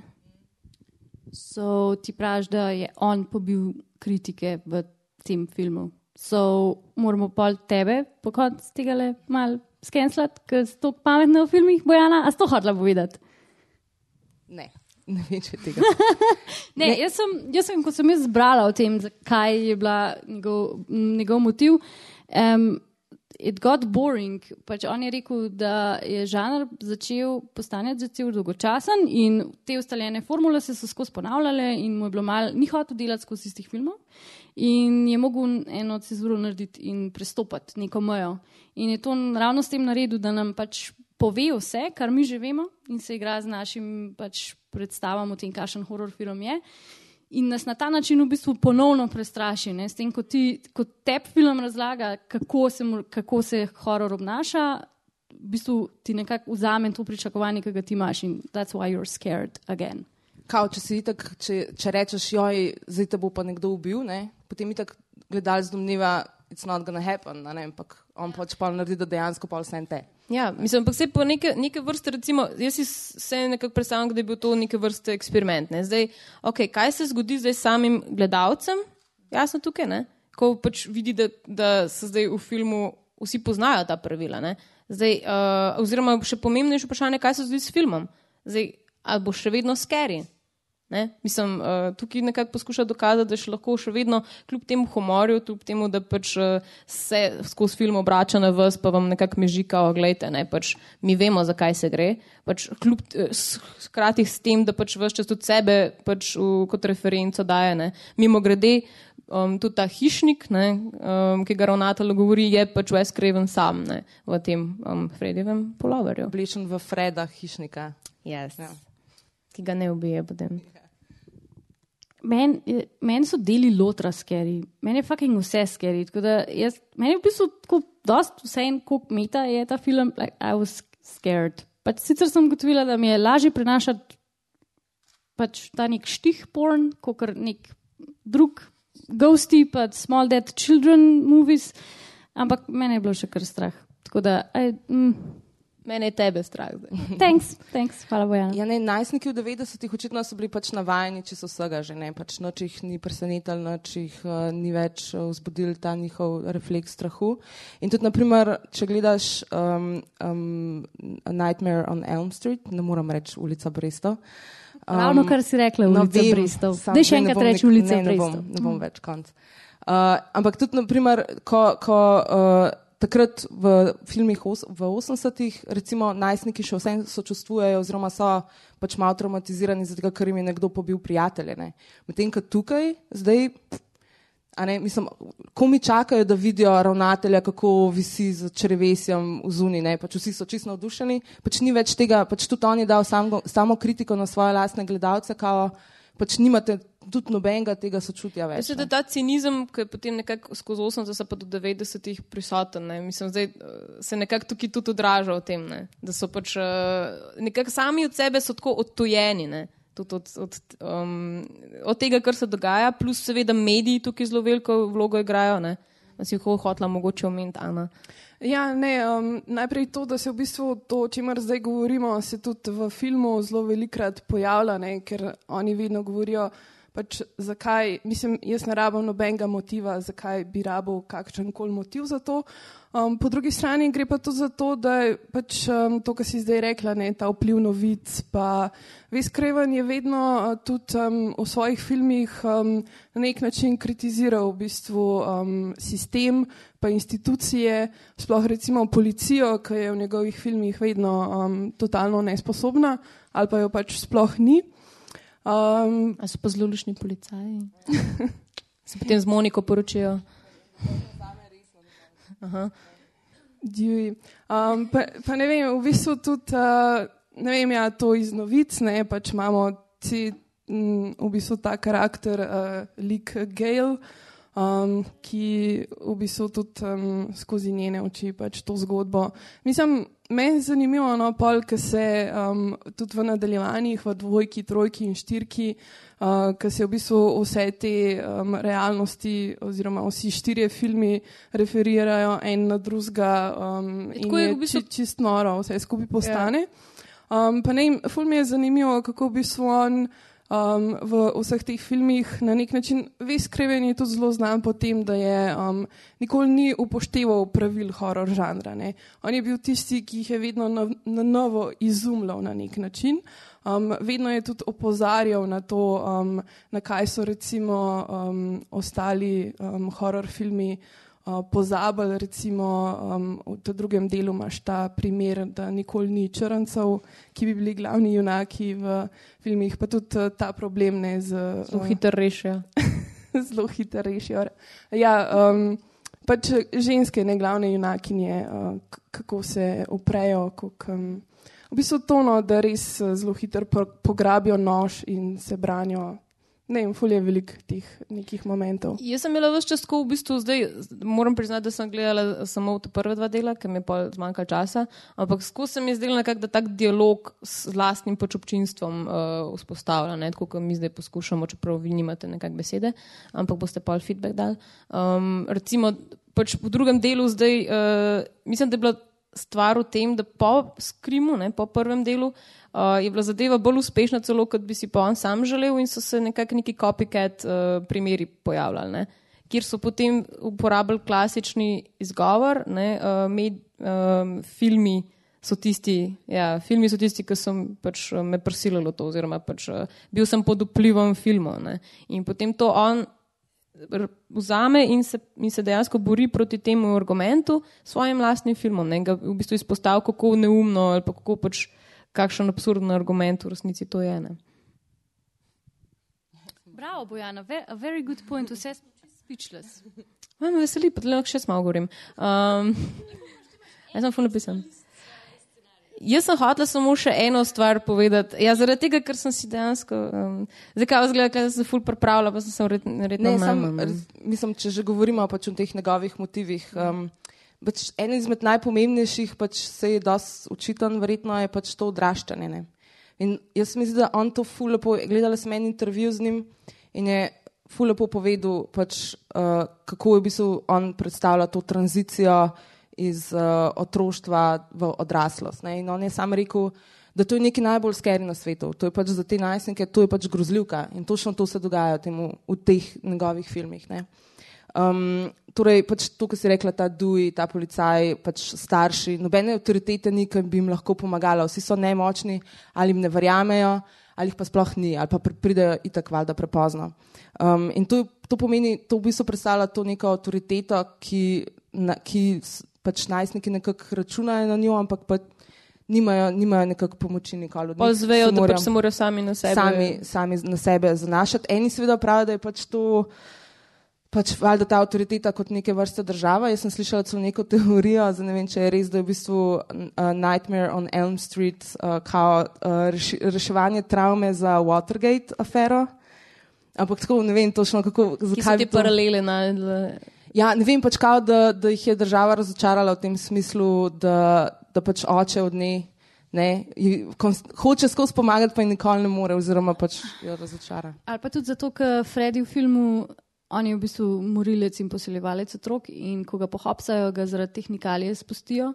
Speaker 6: So ti praviš, da je on pobil kritike v tem filmu. So moramo pol tebe po koncu tega le mal skenslati, ker si to pametno v filmih, Bojana, a si to hotela povedati?
Speaker 5: Ne, ne vem, če tega.
Speaker 6: Ne, ne. Jaz, sem, jaz sem, ko sem jaz zbrala o tem, zakaj je bila njegov, njegov motiv. Um, It got boring. Pač on je rekel, da je žanr začel postajati začel dolgočasen in te ustaljene formule se so skozi ponavljale in mu je bilo mal, ni hotel delati skozi istih filmov in je mogel eno cezuro narediti in prestopati neko mejo. In je to ravno s tem naredil, da nam pač pove vse, kar mi že vemo in se igra z našim pač predstavam o tem, kakšen horor film je. In nas na ta način v bistvu ponovno prestraši. Ne? S tem, ko ti ko tep film razlaga, kako se, kako se horor obnaša, v bistvu ti nekako vzame to pričakovanje, ki ga ti imaš in that's why you're scared again.
Speaker 5: Kao, če, si itak, če, če rečeš, joj, zdaj te bo pa nekdo ubil, ne? Potem itak gledalec domneva, it's not gonna happen, ne? ampak on pač pa naredi, da dejansko pa vse te.
Speaker 4: Ja, mislim, ampak se po neke, neke vrste, recimo, jaz si se nekako predstavljam, da je bil to neke vrste eksperiment. Ne? Zdaj, okay, kaj se zgodi zdaj samim gledalcem, jasno tukaj, ne? ko pač vidi, da, da se zdaj v filmu vsi poznajo ta pravila. Ne? Zdaj, uh, oziroma, še pomembnejše vprašanje, kaj se zgodi s filmom. Zdaj, ali bo še vedno skeri? Ne? Mislim, uh, tukaj nekako poskuša dokazati, da še lahko še vedno, kljub temu humorju, kljub temu, da pač uh, se skozi film obrača na vas, pa vam nekako mežika, oglejte, ne? pač mi vemo, zakaj se gre. Pač kljub skrati s tem, da pač vse čas tudi sebe pač v, kot referenco daje. Ne? Mimo grede, um, tudi ta hišnik, ne, um, ki ga ravnatelj govori, je pač Wes Craven sam ne, v tem um, Fredjevem poloverju.
Speaker 5: Oblečen v Freda hišnika.
Speaker 4: Yes. Ja. Ki ga ne ubije potem.
Speaker 6: Meni men so deli lotra skeri, meni je fucking vse skeri. Meni je v bistvu tako, dost vse en, koliko meta je ta film, like, I was scared. Pač sicer sem gotovila, da mi je lažje prenašati pač ta nek štih porn, kot nek drug ghosty, pa small dead children movies, ampak meni je bilo še kar strah. Tako da, I, mm,
Speaker 4: Mene je tebe strah.
Speaker 6: Thanks, thanks, hvala Bojana.
Speaker 5: Ja, ne, najstniki v 90-ih očitno so bili pač navajeni, če so vsega že ne, pač noč jih ni presenetil, noč jih uh, ni več uh, vzbudil ta njihov refleks strahu. In tudi, naprimer, če gledaš um, um, Nightmare on Elm Street, ne moram reči ulica Bristol.
Speaker 6: Um, Ravno kar si rekla, no, ulica no, Bristol. Zdaj še enkrat reči ulica Bristol.
Speaker 5: Ne bom, ne bom več konc. Uh, ampak tudi, naprimer, ko, ko uh, takrat v filmih v 80-ih, recimo, najstniki še vsem sočustvujejo, oziroma so pač malo traumatizirani, zato ker jim je nekdo pobil prijatelje. Medtem ko tukaj, zdaj, ne, mislim, ko mi čakajo, da vidijo ravnatelja, kako visi z črevesjem v zuni, ne, pač vsi so čisto navdušeni, pač ni več tega, pač tudi on je dal samo, samo kritiko na svoje lastne gledalce, kao, pač nimate tudi nobenega tega sočutja več.
Speaker 4: Mislim, da ta cinizem, ki je potem nekako skozi 80 pa do 90 prisoten, ne? mislim, zdaj eh, se nekako tukaj tudi odraža v tem, ne? da so pač uh, nekako sami od sebe so tako odtojeni. Ne? Od, od, um, od tega, kar se dogaja, plus seveda mediji tukaj zelo veliko vlogo igrajo. Ne? Si jih hotla mogoče omeniti, Ana.
Speaker 2: Ja, ne, um, najprej to, da se v bistvu to, o čemer zdaj govorimo, se tudi v filmu zelo velikrat pojavlja, ne, ker oni vedno govorijo, pač zakaj, mislim, jaz ne rabim nobenega motiva, zakaj bi rabil kakšen koli motiv za to. Um, po drugi strani gre pa tudi za to, da je pač um, to, kar si zdaj rekla, ne, ta vpliv novic. Pa Veskreven je vedno uh, tudi um, v svojih filmih um, na nek način kritiziral v bistvu um, sistem, pa institucije, sploh recimo policijo, ki je v njegovih filmih vedno um, totalno nesposobna ali pa jo pač sploh ni.
Speaker 4: Um, A so pa zelo lušni policaji? se potem z Moniko poročijo.
Speaker 2: Um, pa, pa ne vem, v bistvu tudi, uh, ne vem, ja, to iz novic, ne, pač imamo ci, m, v bistvu ta karakter, uh, lik Gail, um, ki v bistvu tudi um, skozi njene oči pač to zgodbo. Mislim, Meni je zanimivo, no, pol, ki se um, tudi v nadaljevanjih, v dvojki, trojki in štirki, uh, ki se v bistvu vse te um, realnosti, oziroma vsi štirje filmi referirajo en na drugega um, in je, je v bistvu... či, čist noro, vse skupaj postane. Ja. Um, pa ne, ful mi je zanimivo, kako v bistvu on um, v vseh teh filmih na nek način ves kreven je tudi zelo znan po tem, da je um, nikoli ni upošteval pravil horor žanra. Ne. On je bil tisti, ki jih je vedno na, na novo izumljal na nek način. Um, vedno je tudi opozarjal na to, um, na kaj so recimo um, ostali um, horor filmi pozabili. Recimo um, v drugem delu imaš ta primer, da nikoli ni črncev, ki bi bili glavni junaki v filmih, pa tudi uh, ta problem ne z.
Speaker 4: Zelo uh, hitro rešijo.
Speaker 2: Zelo hitro rešijo. Ja, um, pač ženske, ne glavne junakinje, uh, kako se uprejo. Kak, um, v bistvu tono, da res zelo hitro pograbijo nož in se branijo Ne, in fulje veliko teh nekih momentov.
Speaker 4: Jaz sem imela vse čas, ko v bistvu zdaj moram priznati, da sem gledala samo te prve dva dela, ker mi je pol zmanjkalo časa, ampak skozi se mi je zdelo nekako, da tak dialog s lastnim počupčinstvom uh, vzpostavlja, ne, tako kot mi zdaj poskušamo, čeprav vi nimate nekak besede, ampak boste pol feedback dal. Um, recimo, pač po drugem delu zdaj, uh, mislim, da je bila stvar v tem, da po skrimu, ne, po prvem delu, uh, je bila zadeva bolj uspešna, celo kot bi si pa on sam želel, in so se nekako neki copycat uh, primeri pojavljali, ne, kjer so potem uporabljali klasični izgovor, ne, uh, med um, filmi so tisti, ja, filmi so tisti, ki so pač eh, me prisilili v to, oziroma pač, eh, bil sem pod vplivom filmov. ne. In potem to on vzame in se, in se dejansko bori proti temu argumentu s svojim lastnim filmom. Ne, ga v bistvu izpostavlja, kako neumno ali pa kako pač kakšen absurden argument v resnici to je. Ne.
Speaker 6: Bravo, Bojana, a very good point, vse speechless.
Speaker 4: Me veseli, pa lahko še malo govorim. Um, jaz sem ful napisan. Jaz sem hotel samo še eno stvar povedati. Ja, zaradi tega, ker sem si dejansko. Um, zdaj, kaj vzgleda, ker sem se ful pripravljala, pa sem se verjetno
Speaker 5: Ne,
Speaker 4: manj.
Speaker 5: sam,
Speaker 4: no.
Speaker 5: raz- mislim, če že govorimo pač o teh njegovih motivih. Um, pač en izmed najpomembnejših, pač se je dosti učiten, verjetno je pač to odraščanje. Ne? In jaz mislim, da on to ful lepo, gledala sem en intervju z njim in je ful lepo povedal, pač, uh, kako je v bistvu on predstavlja to tranzicijo iz uh, otroštva v odraslost. Ne? In on je sam rekel, da to je nekaj najbolj skeri na svetu. To je pač za te najstnike, to je pač grozljivka in točno to se dogaja temu, v teh njegovih filmih. Ne? Um, torej, pač to, kar si rekla, ta duj, ta policaj, pač starši, nobene avtoritete ni, ki bi jim lahko pomagala, vsi so nemočni ali jim ne verjamejo, ali jih pa sploh ni, ali pa pri- pridejo itak valjda prepozno. Um, in to, to pomeni, to v bistvu predstavlja to neko avtoriteto, ki, na, ki pač najstniki nekako računajo na njo, ampak pa nimajo, nimajo nekako pomoči nikoli od
Speaker 4: Pa
Speaker 5: njih.
Speaker 4: zvejo,
Speaker 5: Se
Speaker 4: da pač se morajo sami na sebe.
Speaker 5: sami, sami na sebe zanašati. Eni seveda pravijo, da je pač to pač valjda ta avtoriteta kot neke vrste država. Jaz sem slišala celo neko teorijo, zdaj ne vem, če je res, da je v bistvu uh, Nightmare on Elm Street uh, kao uh, reši, reševanje travme za Watergate afero. Ampak tako ne vem točno, kako,
Speaker 4: so
Speaker 5: zakaj
Speaker 4: te
Speaker 5: bi to...
Speaker 4: paralele najdle.
Speaker 5: Ja, ne vem pač kao, da, da jih je država razočarala v tem smislu, da, da pač oče od nje ne, hoče skozi pomagati, pa ji nikoli ne more, oziroma pač jo razočara.
Speaker 6: Ali pa tudi zato, ker Freddy v filmu, on je v bistvu morilec in posiljevalec otrok in ko ga pohapsajo, ga zaradi tehnikalije spustijo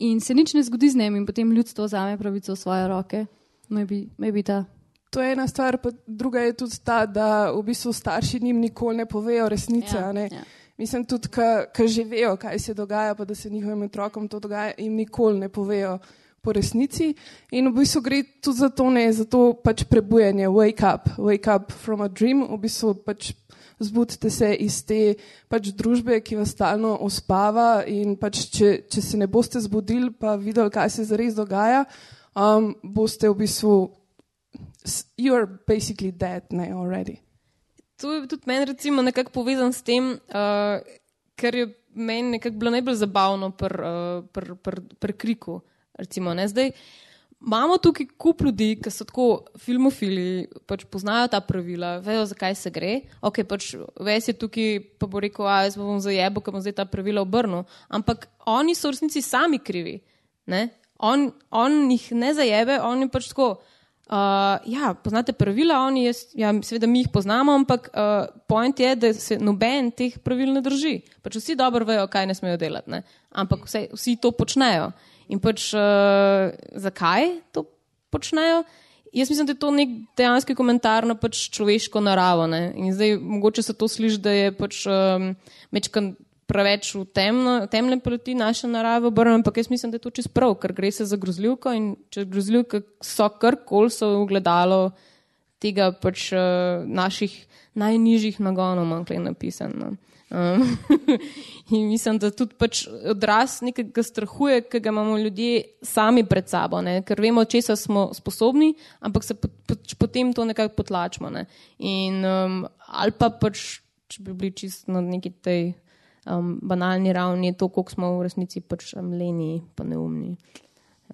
Speaker 6: in se nič ne zgodi z njim in potem ljudstvo vzame pravico v svoje roke. Maybe, maybe ta.
Speaker 2: To je ena stvar, pa druga je tudi ta, da v bistvu starši njim nikoli ne povejo resnice.
Speaker 6: Ja,
Speaker 2: a ne.
Speaker 6: ja.
Speaker 2: Mislim tudi, ker že vejo, kaj se dogaja, pa da se njihovim otrokom to dogaja, jim nikoli ne povejo po resnici. In v bistvu gre tudi za to, ne, za to pač prebujanje, wake up, wake up from a dream, v bistvu pač zbudite se iz te pač družbe, ki vas stalno ospava in pač če, če se ne boste zbudili, pa videli, kaj se zares dogaja, um, boste v bistvu, you are basically dead, ne, already.
Speaker 4: To je tudi meni recimo nekako povezan s tem, uh, ker je meni nekako bilo najbolj zabavno pri uh, pr, pr, pr kriku. Recimo, ne, zdaj, imamo tukaj kup ljudi, ki so tako filmofili, pač poznajo ta pravila, vejo, zakaj se gre. Ok, pač ves je tukaj, pa bo rekel, a jaz bom zajebo, ker bom zdaj ta pravila obrnil. Ampak oni so v resnici sami krivi. Ne? On, on jih ne zajebe, on je pač tako. Uh, ja, poznate pravila, oni, jaz, ja, seveda mi jih poznamo, ampak uh, point je, da se noben teh pravil ne drži. Pač vsi dobro vejo, kaj ne smejo delati, ne? ampak vse, vsi to počnejo. In pač uh, zakaj to počnejo? Jaz mislim, da je to nek dejanski komentar na pač človeško naravo. Ne? In zdaj mogoče se to sliši, da je pač um, mečkan preveč v temno, temne plati naše narave obrnjeno, ampak jaz mislim, da je to čist prav, ker gre se za grozljivko in če grozljivke so karkoli, so ogledalo tega pač uh, naših najnižjih nagonov, manjkle napisano. Um, in mislim, da tudi pač odraz nekega strahuje, ki ga imamo ljudje sami pred sabo, ne? ker vemo, česa smo sposobni, ampak se pač potem to nekako potlačimo. Ne? In, um, ali pa pač, če bi bili čisto na neki tej um, banalni ravni, to, koliko smo v resnici pač um, leni, pa neumni.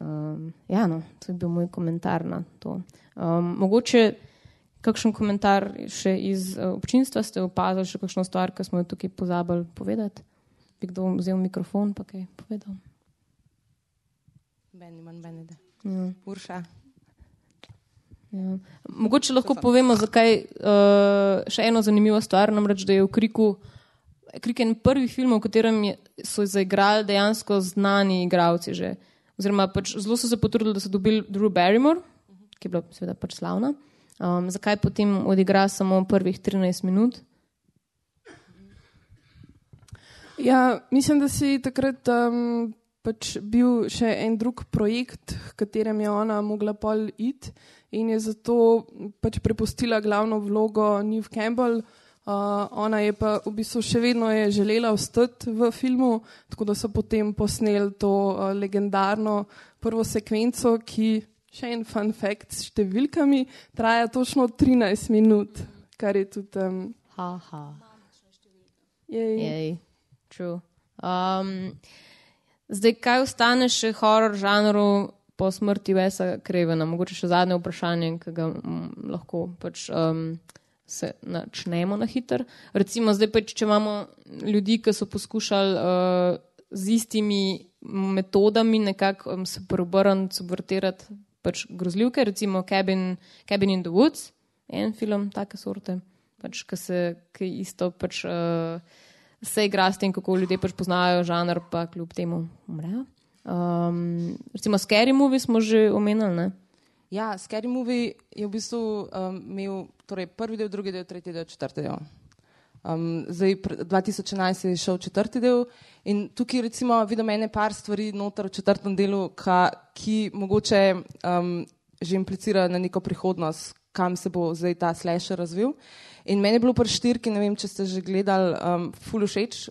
Speaker 4: Um, ja, no, to je bil moj komentar na to. Um, mogoče kakšen komentar še iz uh, občinstva ste opazili, še kakšno stvar, ki smo jo tukaj pozabili povedati? Bi kdo vzel mikrofon pa kaj povedal?
Speaker 5: Ben ima nobene ideje.
Speaker 4: Ja.
Speaker 5: Urša.
Speaker 4: Ja. Mogoče lahko povemo, zakaj uh, še eno zanimivo stvar, namreč da je v Kriku, Krik je en prvi film, v katerem je, so zaigrali dejansko znani igralci že. Oziroma, pač zelo so se potrudili, da so dobili Drew Barrymore, ki je bila seveda pač slavna. Um, zakaj potem odigra samo prvih 13 minut?
Speaker 2: Ja, mislim, da si takrat um, pač bil še en drug projekt, v katerem je ona mogla pol iti in je zato pač prepustila glavno vlogo Neve Campbell. Uh, ona je pa v bistvu še vedno želela ostati v filmu, tako da so potem posneli to uh, legendarno prvo sekvenco, ki, še en fun fact s številkami, traja točno 13 minut, kar je tudi. Um,
Speaker 4: Haha.
Speaker 2: jej.
Speaker 4: Jej, true. Um, zdaj, kaj ostane še horor žanru po smrti Vesa Krevena? Mogoče še zadnje vprašanje, ki ga mm, lahko pač. Um, Se načnemo na hiter. Recimo, zdaj pač, če imamo ljudi, ki so poskušali uh, z istimi metodami nekako um, se preobrniti, subvertirati pač grozljivke, recimo Cabin, Cabin in the Woods, en film take sorte, pač, ki se ki isto pač. Uh, se igra s tem, kako ljudje pač poznajo žanr, pa kljub temu umrejo. Um, recimo, Scary Movie smo že omenili. Ne?
Speaker 5: Ja, Scary Movie je v bistvu um, imel torej prvi del, drugi del, tretji del, četrti del. Um, zdaj, pr- 2011 je šel četrti del in tukaj recimo vidim ene par stvari noter v četrtem delu, ka, ki mogoče um, že implicirajo na neko prihodnost, kam se bo zdaj ta slasher razvil. In meni je bilo pri štirki, ne vem, če ste že gledali, um, full všeč,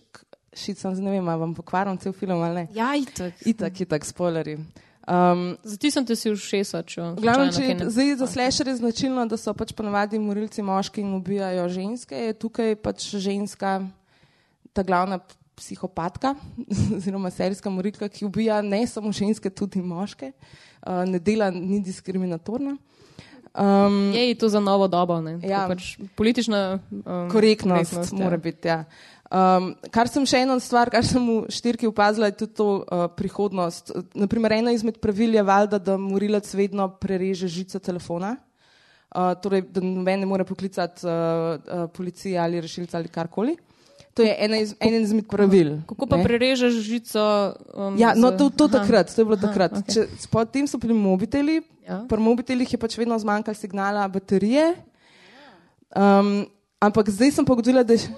Speaker 5: šit sem, ne vem, vam pokvaram cel film ali ne.
Speaker 4: Ja, itak.
Speaker 5: Itak, itak, spoilerji. Um,
Speaker 4: Zatisnem te si v šesa, če
Speaker 5: V glavnem, če, zdaj za slasher je značilno, da so pač ponavadi morilci moški in ubijajo ženske, je tukaj pač ženska ta glavna psihopatka oziroma serijska morilka, ki ubija ne samo ženske, tudi moške, uh, ne dela, ni diskriminatorna. Um,
Speaker 4: Je to za novo dobo, ne?
Speaker 5: Ja.
Speaker 4: Pač politična um,
Speaker 5: korektnost,
Speaker 4: korektnost, ja.
Speaker 5: mora biti. Ja. Um, kar sem še ena stvar, kar sem v štirki opazila, je tudi to uh, prihodnost. Naprimer, ena izmed pravil je valjda, da morilec vedno prereže žico telefona. Uh, torej, da noben ne more poklicati uh, uh, policije ali rešilca ali karkoli. To je ena iz, ena izmed pravil.
Speaker 4: Kako pa
Speaker 5: ne.
Speaker 4: prerežeš žico? Um,
Speaker 5: Ja, no, to, to
Speaker 4: Aha.
Speaker 5: takrat, to je bilo
Speaker 4: Aha,
Speaker 5: takrat. Okay. Potem so bili mobiteli,
Speaker 4: Ja.
Speaker 5: pri mobitelih je pač vedno zmanjkalo signala baterije. Um, ampak zdaj sem pa ugotovila, da je.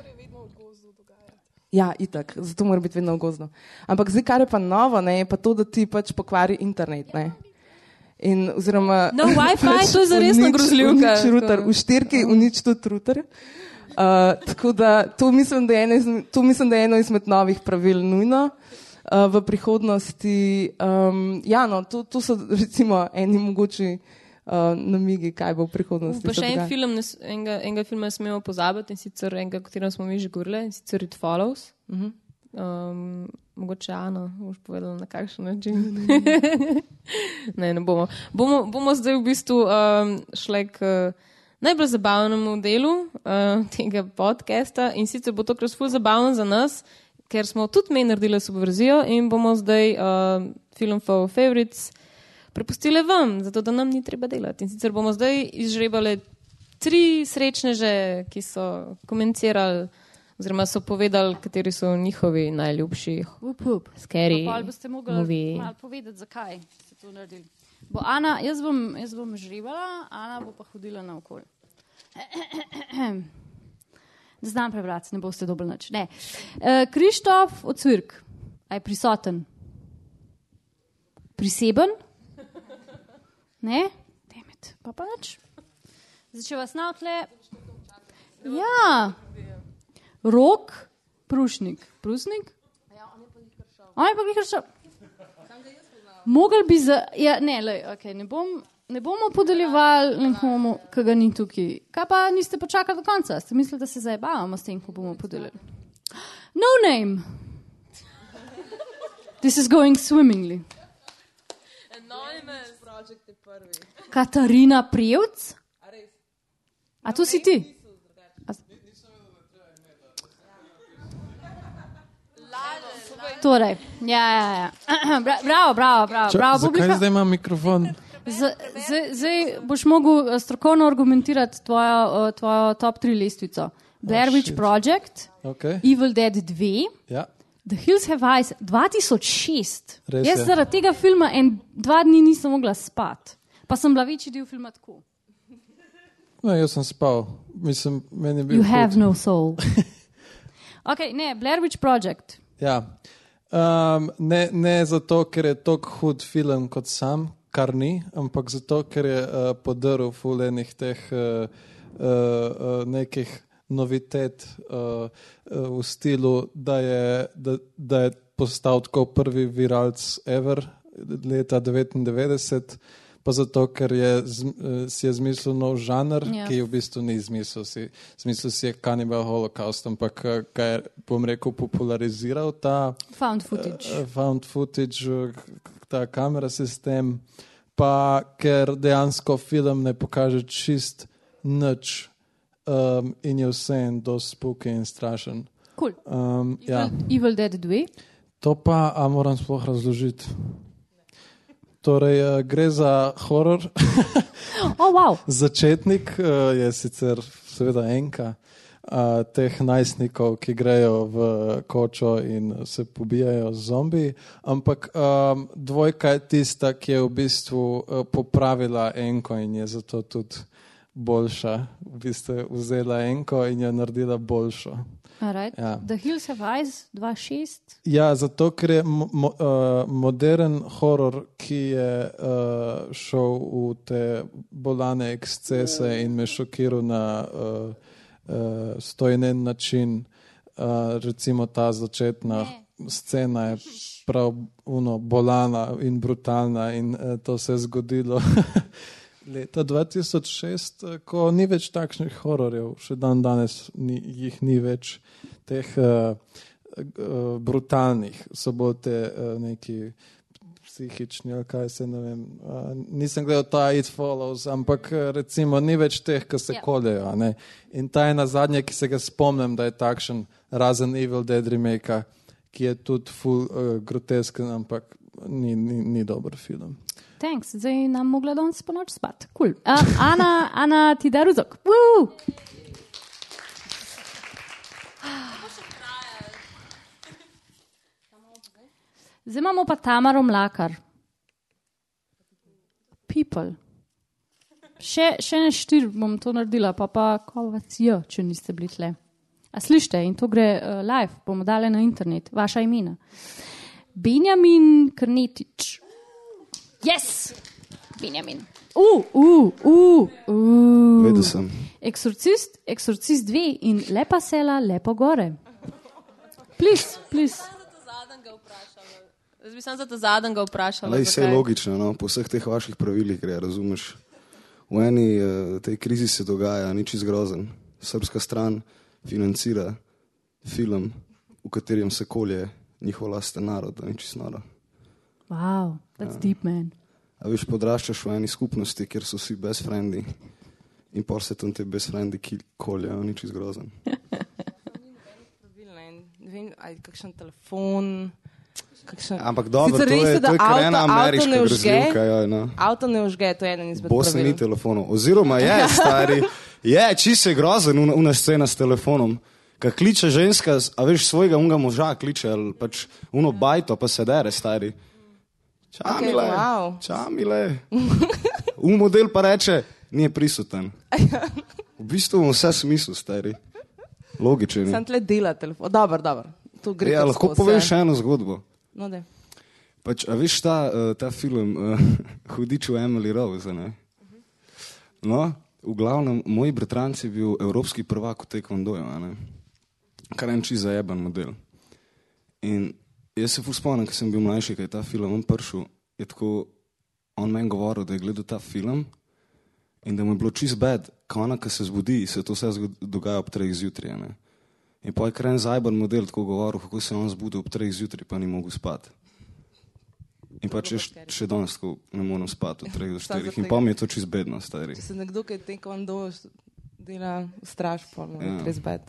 Speaker 5: Ja, itak, zato mora biti vedno gozno. Ampak zdaj, kar je pa novo, ne, je pa to, da ti pač pokvari internet. Ne. In, oziroma,
Speaker 4: No, Wi-Fi, to je
Speaker 5: unič-
Speaker 4: grozljivka.
Speaker 5: unič router, v štirki unič tudi router. Uh, tako da to mislim, da je eno izmed, to mislim, da je eno izmed novih pravil nujno uh, v prihodnosti. Um, ja, no, to, to so recimo eni mogoči uh, namigi, kaj bo v prihodnosti.
Speaker 4: Pa še en film, ne s- enega, enega filma ne smemo pozabiti, in sicer enega, o katerem smo mi že govorili, in sicer It Follows.
Speaker 5: Mhm.
Speaker 4: Um, mogoče Ana, boš povedala na kakšen način. ne, ne bomo. bomo. Bomo zdaj v bistvu um, šli k uh, najbolj zabavnemu delu uh, tega podcasta in sicer bo tokrat ful zabavno za nas, ker smo tudi mi naredili subverzijo in bomo zdaj uh, film for favorites prepustili vam, zato da nam ni treba delati. In sicer bomo zdaj izžrebali tri srečneže, ki so komentirali oziroma so povedali, kateri so njihovi najljubši scary
Speaker 6: Pa boste mogli
Speaker 4: movie.
Speaker 6: malo povedati, zakaj ste to naredili. Bo Ana, jaz bom, jaz bom žribala, Ana bo pa hodila naokoli. Ne znam prebrati, ne boste dobili nič. Ne. Eh, Krištof od Cvirk, a je prisoten? Priseben? Ne? Demet, pa pa nič. Zdaj, če vas navtle. Ja, rok, prušnik, prusnik. On je pa jih šel. Mogel bi za. Ja, ne, lej, okay, ne, bom, ne bomo podeljevali nekomu, ki ga ni tukaj. Kaj pa niste počakali do konca? Ste mislili, da se zabavamo s tem, ko bomo podelili? No name. This is going swimmingly. Katarina Prijevc? A to si ti? Torej, ja, ja, ja. Bra- Bravo, bravo, bravo.
Speaker 7: Ča,
Speaker 6: bravo
Speaker 7: zakaj
Speaker 6: publika.
Speaker 7: zdaj imam mikrofon?
Speaker 6: Z- Zdaj, zdaj boš mogel eh, strokovno argumentirati tvojo, eh, tvojo top 3 lestvico. Blair Witch
Speaker 7: shit.
Speaker 6: Project,
Speaker 7: Okay.
Speaker 6: Evil Dead 2,
Speaker 7: Ja.
Speaker 6: The Hills Have Eyes 2006.
Speaker 7: Res
Speaker 6: Jaz
Speaker 7: je.
Speaker 6: zaradi tega filma en dva dni nisem mogla spati, pa sem bila večji del filma tako.
Speaker 7: No, jaz sem spal. Mislim, meni je bil
Speaker 6: You have
Speaker 7: hud.
Speaker 6: no soul. ok, ne, Blair Witch Project.
Speaker 7: Ja. Um, ne, ne zato, ker je tako hud film kot sam, kar ni, ampak zato, ker je uh, podaril fulejnih teh uh, uh, uh, nekih novitet uh, uh, v stilu, da je, da, da je postal tako prvi viralc ever leta 99. Pa zato, ker je, z, eh, si je zmislil nov žanr,
Speaker 6: Ja.
Speaker 7: ki v bistvu ni zmislil si. Zmislil si je Cannibal Holocaust, ampak kaj je, bom rekel, populariziral ta
Speaker 6: Found footage.
Speaker 7: uh, found footage, ta kamera sistem, pa ker dejansko film ne pokaže čist nič um, in je vse en dosti spooky in strašen.
Speaker 6: Cool.
Speaker 7: Um, ja.
Speaker 6: Evil Dead 2.
Speaker 7: To pa a moram sploh razložiti. Torej, eh, gre za horor.
Speaker 6: Oh, wow.
Speaker 7: Začetnik eh, je sicer seveda enka uh, teh najstnikov, ki grejo v kočo in se pobijajo z zombiji, ampak um, dvojka je tista, ki je v bistvu uh, popravila enko in je zato tudi boljša. V bistvu vzela enko in jo naredila boljšo.
Speaker 6: Alright.
Speaker 7: Ja.
Speaker 6: The Hills Have Eyes 2.6.
Speaker 7: Ja, zato ker je mo uh, modern horor, ki je uh, šel v te bolane ekscese in me šokiral na uh, uh, stojen način. Uh, recimo ta začetna scena je prav uno, bolana in brutalna in uh, to se je zgodilo. Leta 2006, eh, ko ni več takšnih hororjev, še dan danes ni, jih ni več, teh uh, uh, brutalnih, so bolj te uh, neki psihični, ali kaj se ne vem. Uh, nisem gledal ta It Follows, ampak recimo ni več teh, ki se
Speaker 6: Ja.
Speaker 7: koljejo. a ne. In ta je na zadnje, ki se ga spomnim, da je takšen, razen Evil Dead remake, ki je tudi full uh, grotesken, ampak ni, ni, ni dober film.
Speaker 6: Thanks, zdaj nam mogla danes po noč spat. Cool. Uh, Ana, Ana, ti da ruzok. Woo! Zdaj imamo pa Tamaro Mlakar. People. Še, še ne štir bom to naredila, pa pa ko vas je, če niste bili tle. A slište in to gre uh, live, bomo dali na internet, vaša imena. Benjamin Krnetič. Yes! Benjamin. Uh, uh, uh, uh.
Speaker 8: Vedel sem.
Speaker 6: Eksorcist, eksorcist dve in lepa sela, lepo gore. Please, please.
Speaker 4: Jaz bi samo za ta zadnjega vprašala.
Speaker 8: Lej, vse je logično, no? po vseh teh vaših pravilih gre, razumeš. V eni uh, tej krizi se dogaja nič izgrozen. Srpska stran financira film, v katerem se kolje njihov lasten narod, nič snoro.
Speaker 6: Wow, that's deep, man.
Speaker 8: A veš, podraščaš v eni skupnosti, kjer so vsi bezfrendi in pa se tam te bezfrendi ki koljejo, nič izgrozen.
Speaker 5: Ne vem, ali kakšen telefon. Kakšen...
Speaker 8: Ampak dobro,
Speaker 5: Sicer
Speaker 8: to je, to je
Speaker 5: avto-
Speaker 8: ena
Speaker 5: avto
Speaker 8: ameriška
Speaker 5: vžge.
Speaker 8: grozljivka. Ja, no.
Speaker 5: Avto ne užge, to je eden izmed
Speaker 8: Bosni ni
Speaker 5: pravil.
Speaker 8: telefonov. Oziroma je, stari, je, čisto je grozen, una, una scena s telefonom. Kaj kliče ženska, a veš svojega unga moža, kliče, ali pač uno bajto, pa se dere, stari. Čamile,
Speaker 5: Okej, wow.
Speaker 8: čamile. Un model pa reče, ni prisoten. V bistvu ima vse smisel, stari. Logičen. je.
Speaker 5: Sam tle dela telefon. Dobro, dobro. To gre.
Speaker 8: Ja,
Speaker 5: kar
Speaker 8: lahko poveš
Speaker 5: ja.
Speaker 8: še eno zgodbo.
Speaker 5: No, daj.
Speaker 8: Pač, a veš ta, uh, ta film, uh, Hudič v Emily Rose? Ne? No, v glavnem, moj bratranc je bil evropski prvak v taekwondoju, a ne? kar en čist zajeben model. In jaz se spomnim, ko sem bil mlajši, ko je ta film on prišel, je tako on meni govoril, da je gledal ta film in da mu je bilo čist bed, ko ona, ko se zbudi, se to vse dogaja ob treh zjutraj. a ne. In pa je kar en zajeben model tako govoril, kako se je on zbudil ob treh zjutraj, pa ni mogel spati. In pa če še, še danes tako ne morem spati od treh do
Speaker 5: Samo
Speaker 8: štirih.
Speaker 5: zaradi
Speaker 8: In pa mi je to čist bedno, stari.
Speaker 5: Če se nekdo, ki je taekwondo št- dela v straž, pa mu je
Speaker 8: Ja.
Speaker 5: res bed.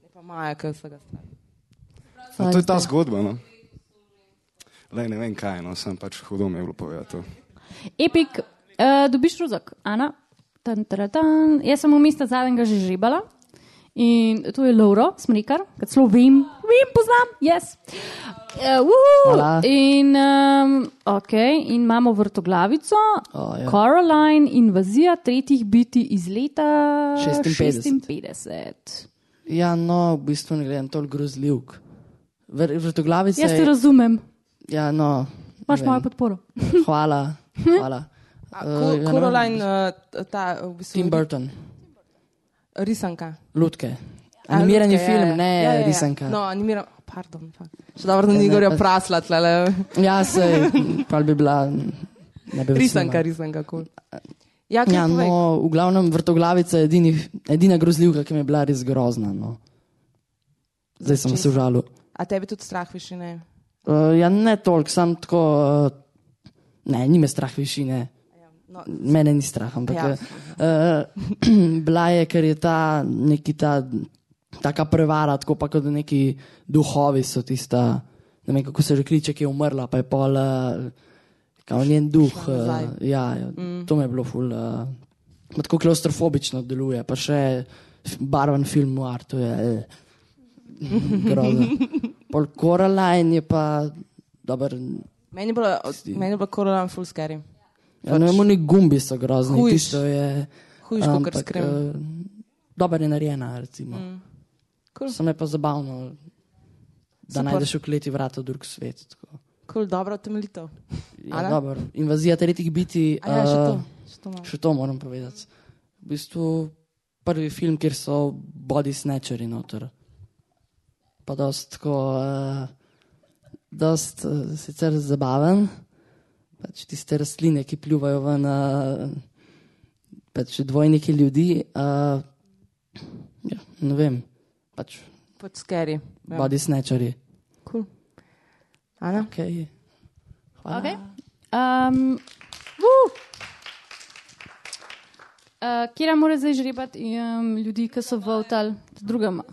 Speaker 5: Ne pa Maja, ki je vsega straž.
Speaker 8: No, to je ta zgodba. No. Lej, ne vem kaj, no, sem pač hudo mi je bilo povedati. to.
Speaker 6: Epik, uh, dobiš ruzak, Ana. Tan, tan, tan. Jaz sem v mestu zadnjega že žrebala. In to je Lauro, smrekar, ki celo vem, vem, poznam, jaz. Yes. Uh, in, um, okay, in imamo vrtoglavico,
Speaker 9: ja.
Speaker 6: Caroline, invazija tretjih biti iz leta
Speaker 9: 56.
Speaker 6: 56.
Speaker 9: Ja, no, v bistvu ne gledam toliko grozljivk. Vr- Vrtoglavica
Speaker 6: Jaz te
Speaker 9: je.
Speaker 6: razumem,
Speaker 9: Ja, no.
Speaker 6: imaš mojo podporo.
Speaker 9: Hvala. hvala.
Speaker 5: A,
Speaker 9: Eh,
Speaker 5: Ko-
Speaker 9: ja, ne
Speaker 5: Coraline,
Speaker 9: vem.
Speaker 5: uh, ta v bistvu
Speaker 9: Tim Burton,
Speaker 5: risanka.
Speaker 9: Lutke.
Speaker 5: A,
Speaker 9: Animirani
Speaker 5: lutke, ja,
Speaker 9: film,
Speaker 5: ja.
Speaker 9: ne
Speaker 5: Ja, ja, ja.
Speaker 9: risanka.
Speaker 5: No, animiran. Pardon. fuck. Še dobro, da
Speaker 9: Ja,
Speaker 5: ni
Speaker 9: ne,
Speaker 5: gorja
Speaker 9: pa-
Speaker 5: prasla tlele.
Speaker 9: Ja, se, pa bi bila. Bi
Speaker 5: Risanka, risanka, kul. Ja, kaj
Speaker 9: Ja,
Speaker 5: povej?
Speaker 9: no, v glavnem vrtoglavica je edini, edina grozljivka, ki mi je bila res grozna. No. Zdaj sem se užalil.
Speaker 5: A tebi tudi strah višine?
Speaker 9: Uh, ja, ne toliko, sam tako. Uh, ne, ni me strah višine.
Speaker 5: No,
Speaker 9: Mene ni strah, ampak
Speaker 5: Ja.
Speaker 9: ja. uh, bila je, ker je ta neki ta, taka prevara, tako pa kot neki duhovi so tista, ne vem kako se že kliče, ki je umrla, pa je pol, uh, kao njen duh. Uh, ja, ja mm. to me je bilo ful. Uh, tako klaustrofobično deluje, pa še barven film noir, to je eh, grozno. Pol Coraline je pa dober.
Speaker 5: Meni je bilo, meni je bilo Coraline full scary.
Speaker 9: Ja, ne vem, oni gumbi so grozni,
Speaker 5: Hujš.
Speaker 9: tisto je.
Speaker 5: Hujš, kot
Speaker 9: ampak,
Speaker 5: skrem.
Speaker 9: eh, Dobro je narejena, recimo. Mm.
Speaker 5: Cool.
Speaker 9: Sem je pa zabavno, da
Speaker 5: Super.
Speaker 9: najdeš v kleti vrata v drug svet. tako.
Speaker 5: Kul, dobro temeljito.
Speaker 9: Ja, dobro. Invazija tretjih biti.
Speaker 5: A ja, še to.
Speaker 9: eh,
Speaker 5: Še to.
Speaker 9: Še to moram povedati. V bistvu prvi film, kjer so body snatcheri noter. Pa dost tako, uh, dost uh, sicer zabaven. Pač tiste rastline, ki pljuvajo ven, uh, pač dvojniki ljudi. Uh, ja, ne vem, pač
Speaker 5: Pod scary.
Speaker 9: ja. body snatcheri.
Speaker 5: Cool. Ana?
Speaker 9: Okay. Hvala.
Speaker 6: Okay. Um, uh. Kira mora zdaj žrebati um, ljudi, ki so votali drugama?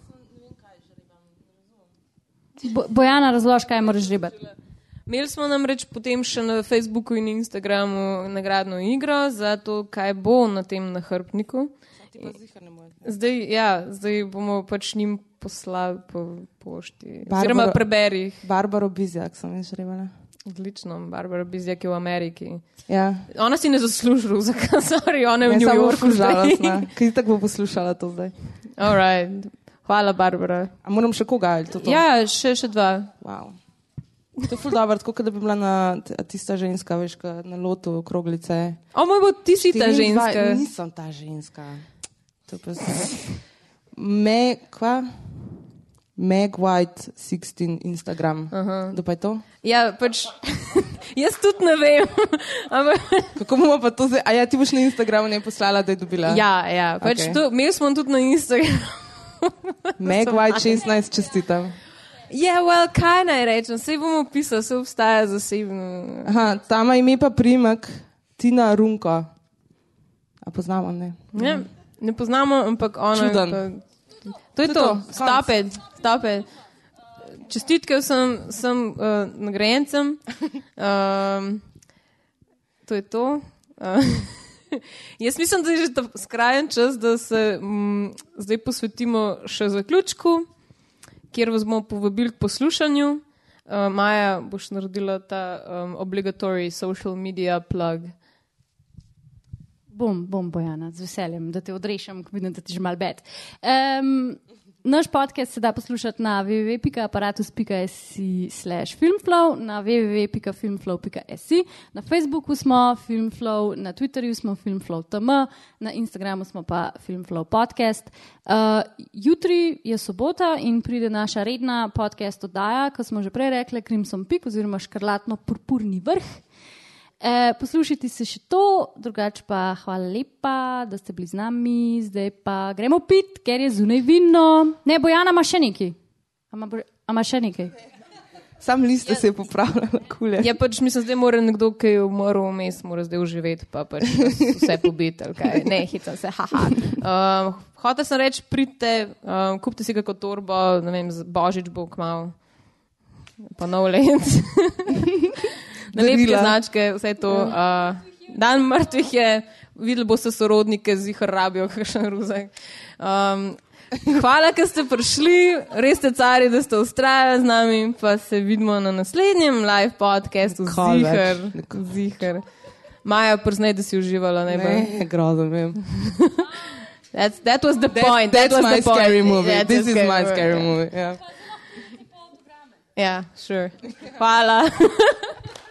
Speaker 6: Bo, Bojana, razloži, kaj moraš žrebati.
Speaker 4: Imeli smo namreč potem še na Facebooku in Instagramu nagradno igro za to, kaj bo na tem nahrbtniku. Zdaj, ja, zdaj bomo pač njim poslali po pošti.
Speaker 5: Barbaro-
Speaker 4: Oziroma preberi jih.
Speaker 5: Barbaro Bizjak sem jaz žrebala.
Speaker 4: Odlično, Barbara Bizjak je v Ameriki.
Speaker 5: Ja.
Speaker 4: Ona si ne zasluži ruzaka, sorry, ona je v
Speaker 5: Ne,
Speaker 4: New Yorku.
Speaker 5: žalostna. Kaj tako bo poslušala to zdaj?
Speaker 4: Alright. Hvala, Barbara.
Speaker 5: A moram še koga to? to?
Speaker 4: Ja, še, še dva.
Speaker 5: Wow. To je ful dobro, tako da bi bila na tista ženska, veš, na lotu okroglice.
Speaker 4: O moj bo, ti si ta
Speaker 5: 24
Speaker 4: ženska.
Speaker 5: Nisem ta ženska. To pa se. Me, kva? Meg White 16 Instagram. Kdo pa je to?
Speaker 4: Ja, pač, jaz tudi ne vem.
Speaker 5: Kako bomo pa to zdaj? A ja, ti boš na Instagramu ne poslala, da je dobila?
Speaker 4: ja, ja, pač okay. to, imeli smo tudi na Instagramu.
Speaker 5: Meg White 16 čestitam.
Speaker 4: Ja, well, kaj naj rečem, vse bomo pisali, vse obstaja zasebno.
Speaker 5: Aha, tam ima ime pa primek Tina Runko. A poznamo, ne?
Speaker 4: Ne, ne poznamo, ampak ona. je
Speaker 5: Čuden.
Speaker 4: Pa, to je
Speaker 5: To je
Speaker 4: to,
Speaker 5: to,
Speaker 4: stop it, stop it. Čestitke vsem, vsem uh, nagrajencem. Um, to je to. Uh, jaz mislim, da je že skrajen čas, da se mm, zdaj posvetimo še zaključku, kjer vas bomo povabili k poslušanju. Uh, Maja boš naredila ta um, obligatory social media plug.
Speaker 6: Bom, bom, Bojana, z veseljem, da te odrešam, ko vidim, da ti že mal bed. Um, naš podcast se da poslušati na www.aparatus.si slash filmflow, na www.filmflow.si, na Facebooku smo filmflow, na Twitterju smo filmflow.tm, na Instagramu smo pa filmflow podcast. Uh, jutri je sobota in pride naša redna podcast oddaja, kot smo že prej rekli, Crimson Peak oziroma škrlatno-purpurni vrh. E, poslušajte se še to, drugače pa hvala lepa, da ste bili z nami, zdaj pa gremo pit, ker je zunaj vino. Ne, Bojana ima še nekaj. A ima Bo- a ima še nekaj?
Speaker 5: Sam liste se je popravljala, kulje.
Speaker 4: Ja, pač mislim, da mora nekdo, ki je umrl vmes, mora zdaj uživeti, pa pač vse pobiti. ali kaj. Ne, hitam se, haha. Um, Hotel sem reči, pridite, um, kupite si kako torbo, ne vem, božič bo kmal, pa nov let. Nalepke značke, vse to. Uh, dan mrtvih je, videli boste sorodnike, zihar rabijo kakšen ruzek. Um, Hvala, ker ste prišli, res ste cari, da ste ustrajali z nami, pa se vidimo na naslednjem live podkastu. Zihar, zihar. Maja, priznaj, da si uživala najbolj.
Speaker 5: Ne, grozno vem.
Speaker 4: That's, that was the
Speaker 5: That,
Speaker 4: point. That
Speaker 5: that's
Speaker 4: was
Speaker 5: my
Speaker 4: the point.
Speaker 5: scary movie.
Speaker 4: That's
Speaker 5: This is my
Speaker 4: movie.
Speaker 5: scary movie. Yeah.
Speaker 4: Ja, sure. Hvala.